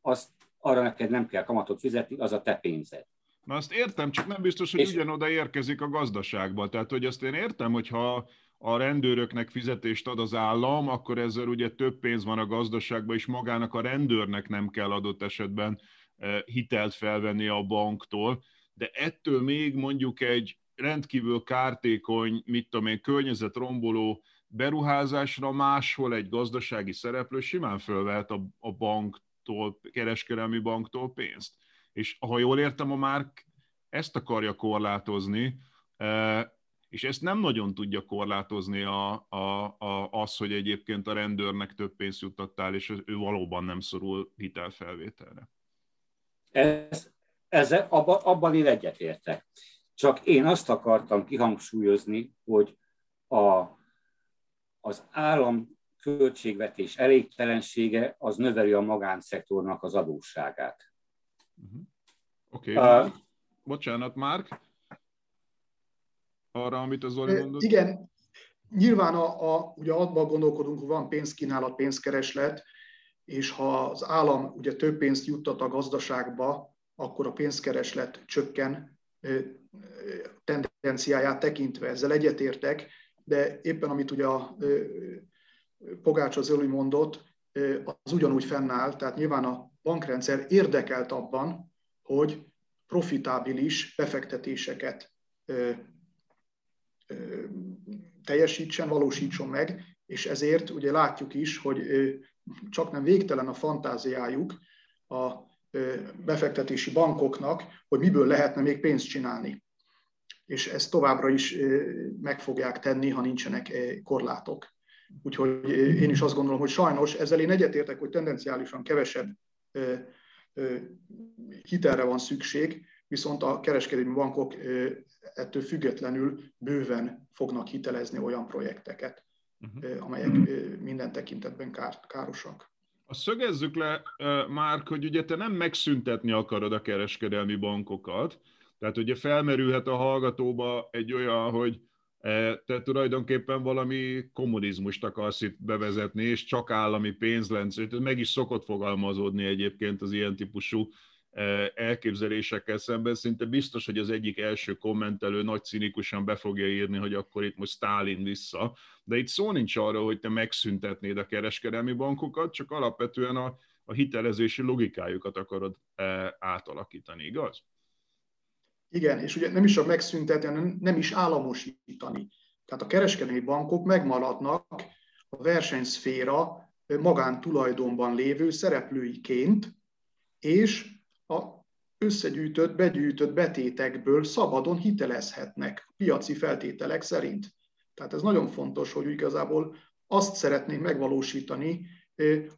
azt arra neked nem kell kamatot fizetni, az a te pénzed. Na azt értem, csak nem biztos, hogy és... ugyanoda érkezik a gazdaságba. Tehát, hogy azt én értem, hogyha a rendőröknek fizetést ad az állam, akkor ezzel ugye több pénz van a gazdaságban, és magának a rendőrnek nem kell adott esetben eh, hitelt felvenni a banktól. De ettől még mondjuk egy rendkívül kártékony, mit tudom én, környezetromboló beruházásra máshol egy gazdasági szereplő simán fölvehet a, a banktól, kereskedelmi banktól pénzt. És ha jól értem, a Márk ezt akarja korlátozni, e, és ezt nem nagyon tudja korlátozni a, a, a, az, hogy egyébként a rendőrnek több pénzt juttattál, és ő valóban nem szorul hitelfelvételre. Ez, ez, abba, abban én egyetértek. Csak én azt akartam kihangsúlyozni, hogy a, az állam költségvetés elégtelensége az növeli a magánszektornak az adósságát. Uh-huh. Oké, okay. uh, bocsánat, Márk. arra, amit az Zoli mondott? Igen, nyilván a, a, ugye abban gondolkodunk, hogy van pénzkínálat, pénzkereslet, és ha az állam ugye több pénzt juttat a gazdaságba, akkor a pénzkereslet csökken tendenciáját tekintve. Ezzel egyetértek, de éppen amit ugye a Pogács az Öli mondott, az ugyanúgy fennáll, tehát nyilván a bankrendszer érdekelt abban, hogy profitábilis befektetéseket teljesítsen, valósítson meg, és ezért ugye látjuk is, hogy csak nem végtelen a fantáziájuk a befektetési bankoknak, hogy miből lehetne még pénzt csinálni. És ezt továbbra is meg fogják tenni, ha nincsenek korlátok. Úgyhogy én is azt gondolom, hogy sajnos ezzel én egyetértek, hogy tendenciálisan kevesebb hitelre van szükség, viszont a kereskedelmi bankok ettől függetlenül bőven fognak hitelezni olyan projekteket, uh-huh. amelyek minden tekintetben károsak. A szögezzük le, Márk, hogy ugye te nem megszüntetni akarod a kereskedelmi bankokat, tehát ugye felmerülhet a hallgatóba egy olyan, hogy te tulajdonképpen valami kommunizmust akarsz itt bevezetni, és csak állami pénzlenc, meg is szokott fogalmazódni egyébként az ilyen típusú elképzelésekkel szemben. Szinte biztos, hogy az egyik első kommentelő nagy cinikusan be fogja írni, hogy akkor itt most Stálin vissza. De itt szó nincs arról, hogy te megszüntetnéd a kereskedelmi bankokat, csak alapvetően a, a hitelezési logikájukat akarod átalakítani, igaz? Igen, és ugye nem is a megszüntetni, hanem nem is államosítani. Tehát a kereskedelmi bankok megmaradnak a versenyszféra magántulajdonban lévő szereplőiként, és a összegyűjtött, begyűjtött betétekből szabadon hitelezhetnek piaci feltételek szerint. Tehát ez nagyon fontos, hogy igazából azt szeretnénk megvalósítani,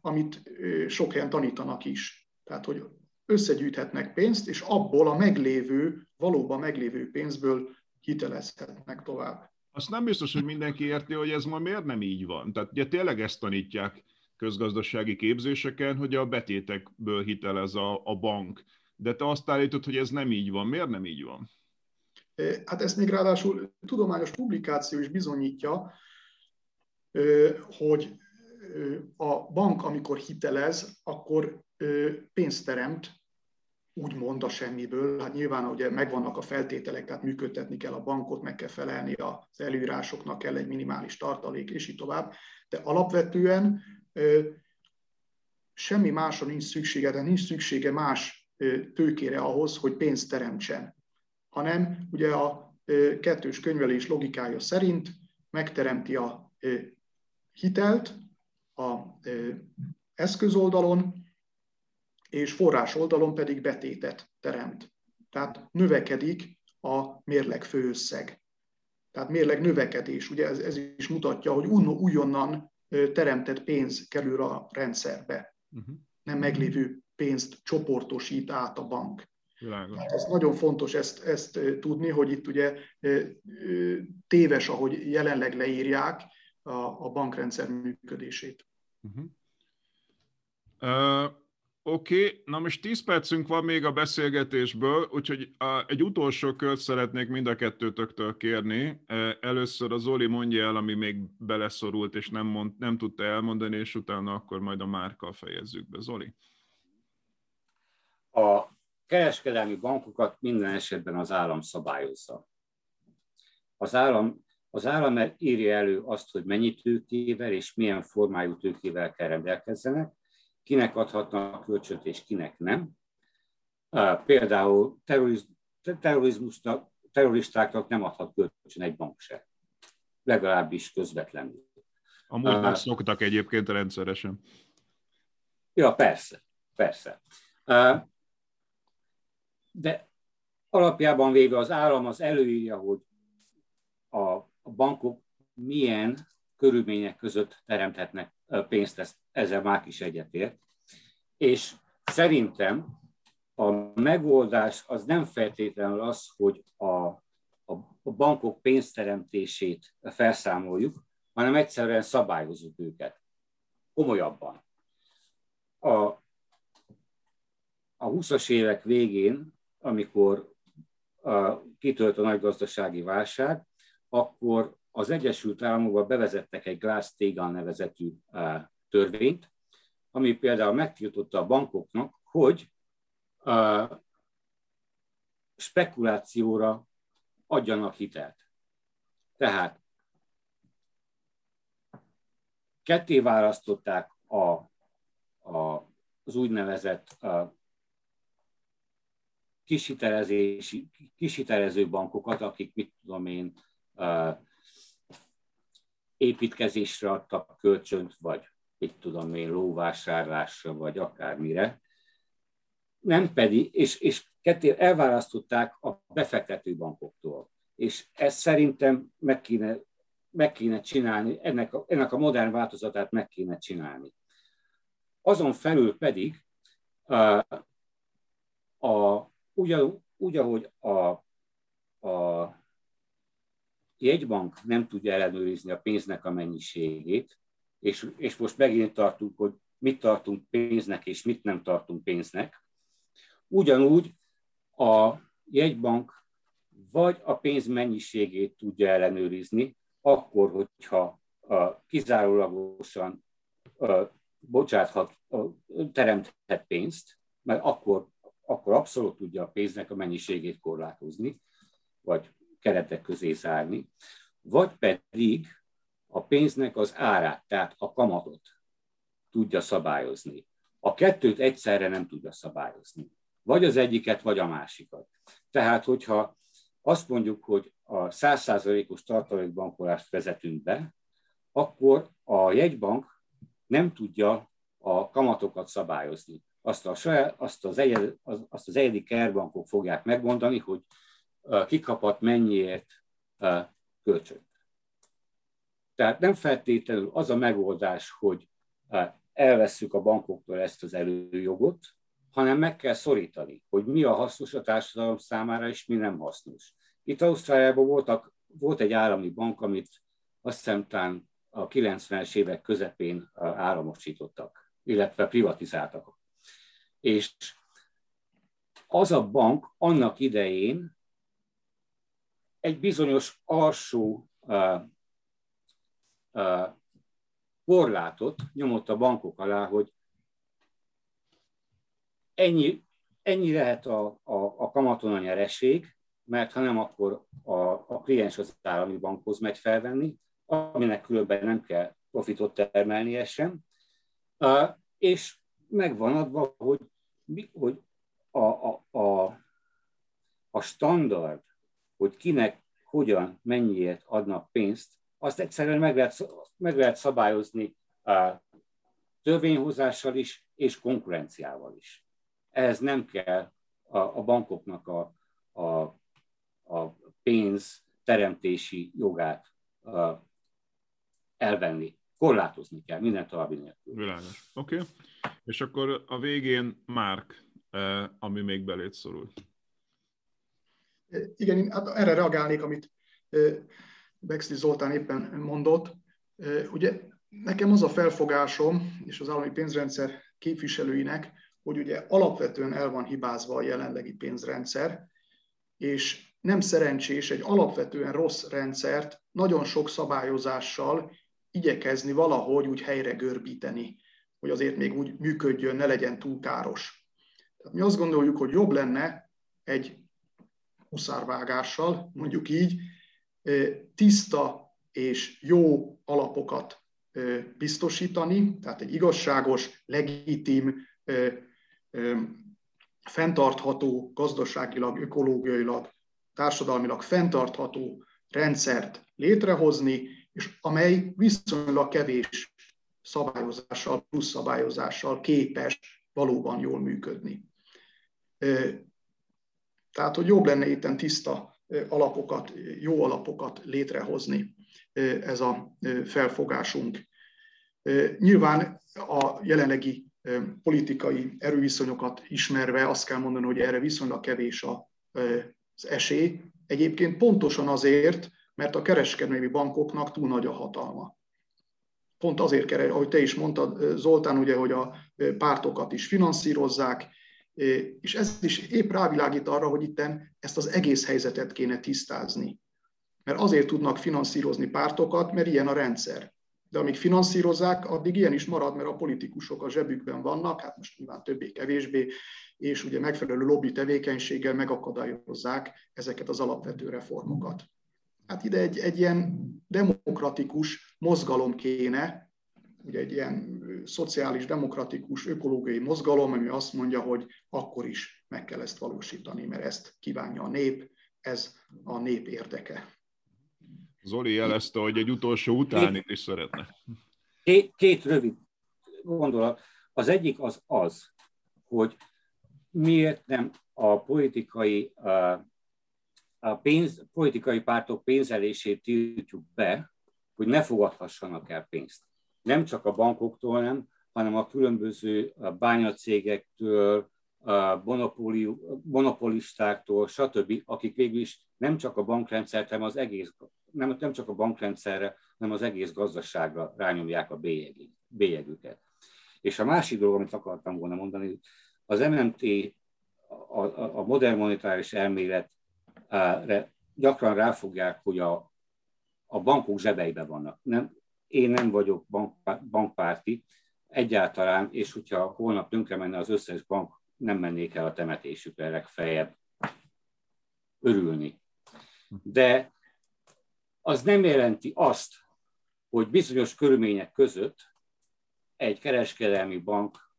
amit sok helyen tanítanak is. Tehát, hogy összegyűjthetnek pénzt, és abból a meglévő, valóban meglévő pénzből hitelezhetnek tovább. Azt nem biztos, hogy mindenki érti, hogy ez ma miért nem így van. Tehát ugye tényleg ezt tanítják közgazdasági képzéseken, hogy a betétekből hitelez a, a bank. De te azt állítod, hogy ez nem így van. Miért nem így van? Hát ezt még ráadásul tudományos publikáció is bizonyítja, hogy a bank, amikor hitelez, akkor pénzt teremt, úgymond a semmiből. Hát nyilván ugye megvannak a feltételek, tehát működtetni kell a bankot, meg kell felelni az előírásoknak, kell egy minimális tartalék, és így tovább. De alapvetően semmi másra nincs szüksége, de nincs szüksége más tőkére ahhoz, hogy pénzt teremtsen, hanem ugye a kettős könyvelés logikája szerint megteremti a hitelt a eszközoldalon, és forrás oldalon pedig betétet teremt. Tehát növekedik a mérleg főösszeg. Tehát mérleg növekedés, ugye ez, ez is mutatja, hogy újonnan teremtett pénz kerül a rendszerbe. Uh-huh. Nem meglévő pénzt csoportosít át a bank. Hát ez nagyon fontos ezt, ezt tudni, hogy itt ugye téves, ahogy jelenleg leírják a, a bankrendszer működését. Uh-huh. Uh, Oké, okay. na most 10 percünk van még a beszélgetésből, úgyhogy egy utolsó kört szeretnék mind a kettőtöktől kérni. E, először az Zoli mondja el, ami még beleszorult, és nem, mond, nem tudta elmondani, és utána akkor majd a márkkal fejezzük be. Zoli. A kereskedelmi bankokat minden esetben az állam szabályozza. Az állam, az állam írja elő azt, hogy mennyi tőkével és milyen formájú tőkével kell rendelkezzenek, kinek adhatnak kölcsönt és kinek nem. Például terrorizmusnak, terroristáknak nem adhat kölcsön egy bank se, legalábbis közvetlenül. Amúgy uh, szoktak egyébként rendszeresen. Ja, persze, persze. Uh, de alapjában véve az állam az előírja, hogy a bankok milyen körülmények között teremthetnek pénzt, ezt, ezzel már is egyetért. És szerintem a megoldás az nem feltétlenül az, hogy a, a bankok pénzteremtését felszámoljuk, hanem egyszerűen szabályozunk őket. Komolyabban. A, a 20-as évek végén, amikor a, kitölt a nagy gazdasági válság, akkor az Egyesült Államokban bevezettek egy Glass-Steagall nevezetű törvényt, ami például megtiltotta a bankoknak, hogy spekulációra adjanak hitelt. Tehát ketté választották a, a, az úgynevezett a kishitelező bankokat, akik, mit tudom én, építkezésre adtak kölcsönt, vagy mit tudom én, lóvásárlásra, vagy akármire. Nem pedig, és, és ketté elválasztották a befektető bankoktól. És ezt szerintem meg kéne, meg kéne csinálni, ennek a, ennek a modern változatát meg kéne csinálni. Azon felül pedig a, a, úgy, úgy, ahogy a, a jegybank nem tudja ellenőrizni a pénznek a mennyiségét, és, és most megint tartunk, hogy mit tartunk pénznek, és mit nem tartunk pénznek. Ugyanúgy a jegybank vagy a pénz mennyiségét tudja ellenőrizni, akkor, hogyha a kizárólagosan bocsáthat, teremthet pénzt, mert akkor, akkor abszolút tudja a pénznek a mennyiségét korlátozni, vagy keretek közé zárni, vagy pedig a pénznek az árát, tehát a kamatot tudja szabályozni. A kettőt egyszerre nem tudja szabályozni. Vagy az egyiket, vagy a másikat. Tehát, hogyha azt mondjuk, hogy a 100%-os tartalékbankolást vezetünk be, akkor a jegybank nem tudja a kamatokat szabályozni. Azt, a saját, azt, az, egyed, azt az egyedi kerbankok fogják megmondani, hogy kikapat mennyiért kölcsön. Tehát nem feltétlenül az a megoldás, hogy elvesszük a bankoktól ezt az előjogot, hanem meg kell szorítani, hogy mi a hasznos a társadalom számára, és mi nem hasznos. Itt Ausztráliában voltak, volt egy állami bank, amit azt hiszem talán a 90-es évek közepén államosítottak, illetve privatizáltak. És az a bank annak idején egy bizonyos alsó korlátot nyomott a bankok alá, hogy ennyi, ennyi lehet a, a, a kamaton a nyereség, mert ha nem, akkor a, a kliens az állami bankhoz megy felvenni, aminek különben nem kell profitot termelnie sem. És megvan adva, hogy, hogy a, a, a, a standard hogy kinek, hogyan, mennyiért adnak pénzt, azt egyszerűen meg lehet, meg lehet szabályozni a törvényhozással is, és konkurenciával is. Ehhez nem kell a, a bankoknak a, a, a pénz teremtési jogát a, elvenni. Korlátozni kell, minden további nélkül. Világos. Oké. Okay. És akkor a végén Márk, ami még belét szorult. Igen, hát erre reagálnék, amit Bexli Zoltán éppen mondott. Ugye nekem az a felfogásom, és az állami pénzrendszer képviselőinek, hogy ugye alapvetően el van hibázva a jelenlegi pénzrendszer, és nem szerencsés egy alapvetően rossz rendszert nagyon sok szabályozással igyekezni valahogy úgy helyre görbíteni, hogy azért még úgy működjön, ne legyen túl káros. Tehát mi azt gondoljuk, hogy jobb lenne egy huszárvágással, mondjuk így, tiszta és jó alapokat biztosítani, tehát egy igazságos, legitim, fenntartható, gazdaságilag, ökológiailag, társadalmilag fenntartható rendszert létrehozni, és amely viszonylag kevés szabályozással, plusz szabályozással képes valóban jól működni. Tehát, hogy jobb lenne itten tiszta alapokat, jó alapokat létrehozni, ez a felfogásunk. Nyilván a jelenlegi politikai erőviszonyokat ismerve azt kell mondani, hogy erre viszonylag kevés az esély. Egyébként pontosan azért, mert a kereskedelmi bankoknak túl nagy a hatalma. Pont azért, ahogy te is mondtad, Zoltán, ugye, hogy a pártokat is finanszírozzák, és ez is épp rávilágít arra, hogy itt ezt az egész helyzetet kéne tisztázni. Mert azért tudnak finanszírozni pártokat, mert ilyen a rendszer. De amíg finanszírozzák, addig ilyen is marad, mert a politikusok a zsebükben vannak, hát most nyilván többé-kevésbé, és ugye megfelelő lobby tevékenységgel megakadályozzák ezeket az alapvető reformokat. Hát ide egy, egy ilyen demokratikus mozgalom kéne, ugye egy ilyen szociális, demokratikus, ökológiai mozgalom, ami azt mondja, hogy akkor is meg kell ezt valósítani, mert ezt kívánja a nép, ez a nép érdeke. Zoli jelezte, hogy egy utolsó utánit is szeretne. Két, két rövid gondolat. Az egyik az az, hogy miért nem a politikai, a pénz, politikai pártok pénzelését tiltjuk be, hogy ne fogadhassanak el pénzt. Nem csak a bankoktól, nem, hanem a különböző bányacégektől, monopolistáktól, stb., akik végül is nem csak a bankrendszert, hanem az egész, nem, nem csak a bankrendszerre, hanem az egész gazdaságra rányomják a bélyegüket. És a másik dolog, amit akartam volna mondani, az MMT, a, a, a modern monetáris elméletre gyakran ráfogják, hogy a, a bankok zsebeibe vannak. Nem, én nem vagyok bank, bankpárti egyáltalán, és hogyha holnap tönkre menne az összes bank, nem mennék el a temetésükre legfeljebb örülni. De az nem jelenti azt, hogy bizonyos körülmények között egy kereskedelmi bank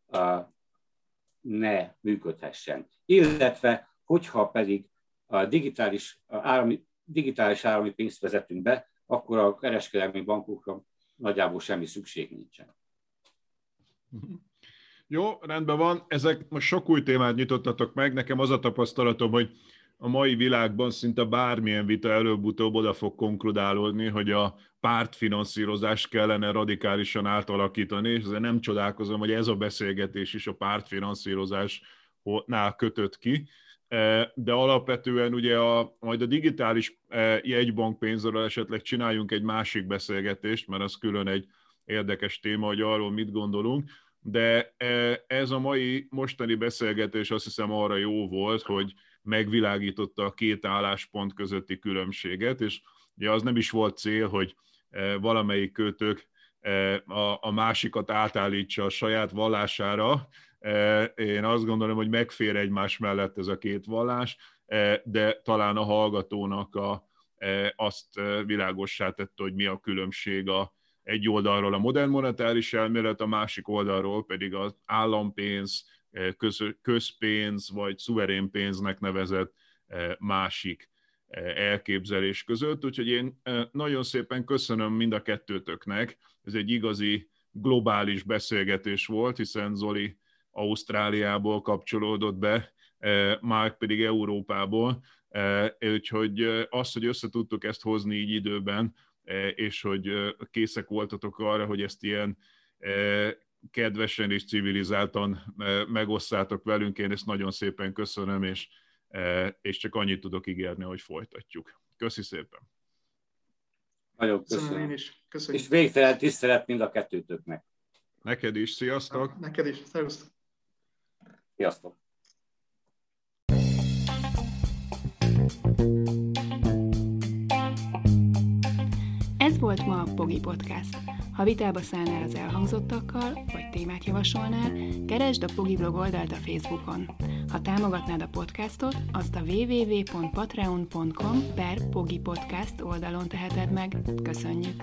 ne működhessen. Illetve, hogyha pedig a digitális állami, digitális állami pénzt vezetünk be, akkor a kereskedelmi bankokra nagyjából semmi szükség nincsen. Jó, rendben van. Ezek most sok új témát nyitottatok meg. Nekem az a tapasztalatom, hogy a mai világban szinte bármilyen vita előbb-utóbb oda fog konkludálódni, hogy a pártfinanszírozást kellene radikálisan átalakítani, és nem csodálkozom, hogy ez a beszélgetés is a pártfinanszírozásnál kötött ki, e, de alapvetően ugye a, majd a digitális e, jegybankpénzről esetleg csináljunk egy másik beszélgetést, mert az külön egy érdekes téma, hogy arról mit gondolunk, de e, ez a mai mostani beszélgetés azt hiszem arra jó volt, hogy megvilágította a két álláspont közötti különbséget, és ugye az nem is volt cél, hogy valamelyik kötök e, a másikat átállítsa a saját vallására. Én azt gondolom, hogy megfér egymás mellett ez a két vallás, de talán a hallgatónak a, azt világossá tette, hogy mi a különbség a, egy oldalról a modern monetáris elmélet, a másik oldalról pedig az állampénz, eh, közpénz vagy szuverén pénznek nevezett másik elképzelés között. Úgyhogy én nagyon szépen köszönöm mind a kettőtöknek. Ez egy igazi globális beszélgetés volt, hiszen Zoli Ausztráliából kapcsolódott be, Márk pedig Európából. Úgyhogy az, hogy össze tudtuk ezt hozni így időben, E, és hogy készek voltatok arra, hogy ezt ilyen e, kedvesen és civilizáltan e, megosszátok velünk. Én ezt nagyon szépen köszönöm, és, és csak annyit tudok ígérni, hogy folytatjuk. Köszi szépen! Nagyon köszönöm. köszönöm én is. Köszönjük. És végtelen tisztelet mind a kettőtöknek. Neked is, sziasztok! Neked is, szervusztok! Sziasztok! Ez volt ma a Pogi Podcast. Ha vitába szállnál az elhangzottakkal, vagy témát javasolnál, keresd a Pogi blog oldalt a Facebookon. Ha támogatnád a podcastot, azt a www.patreon.com per Pogi Podcast oldalon teheted meg. Köszönjük!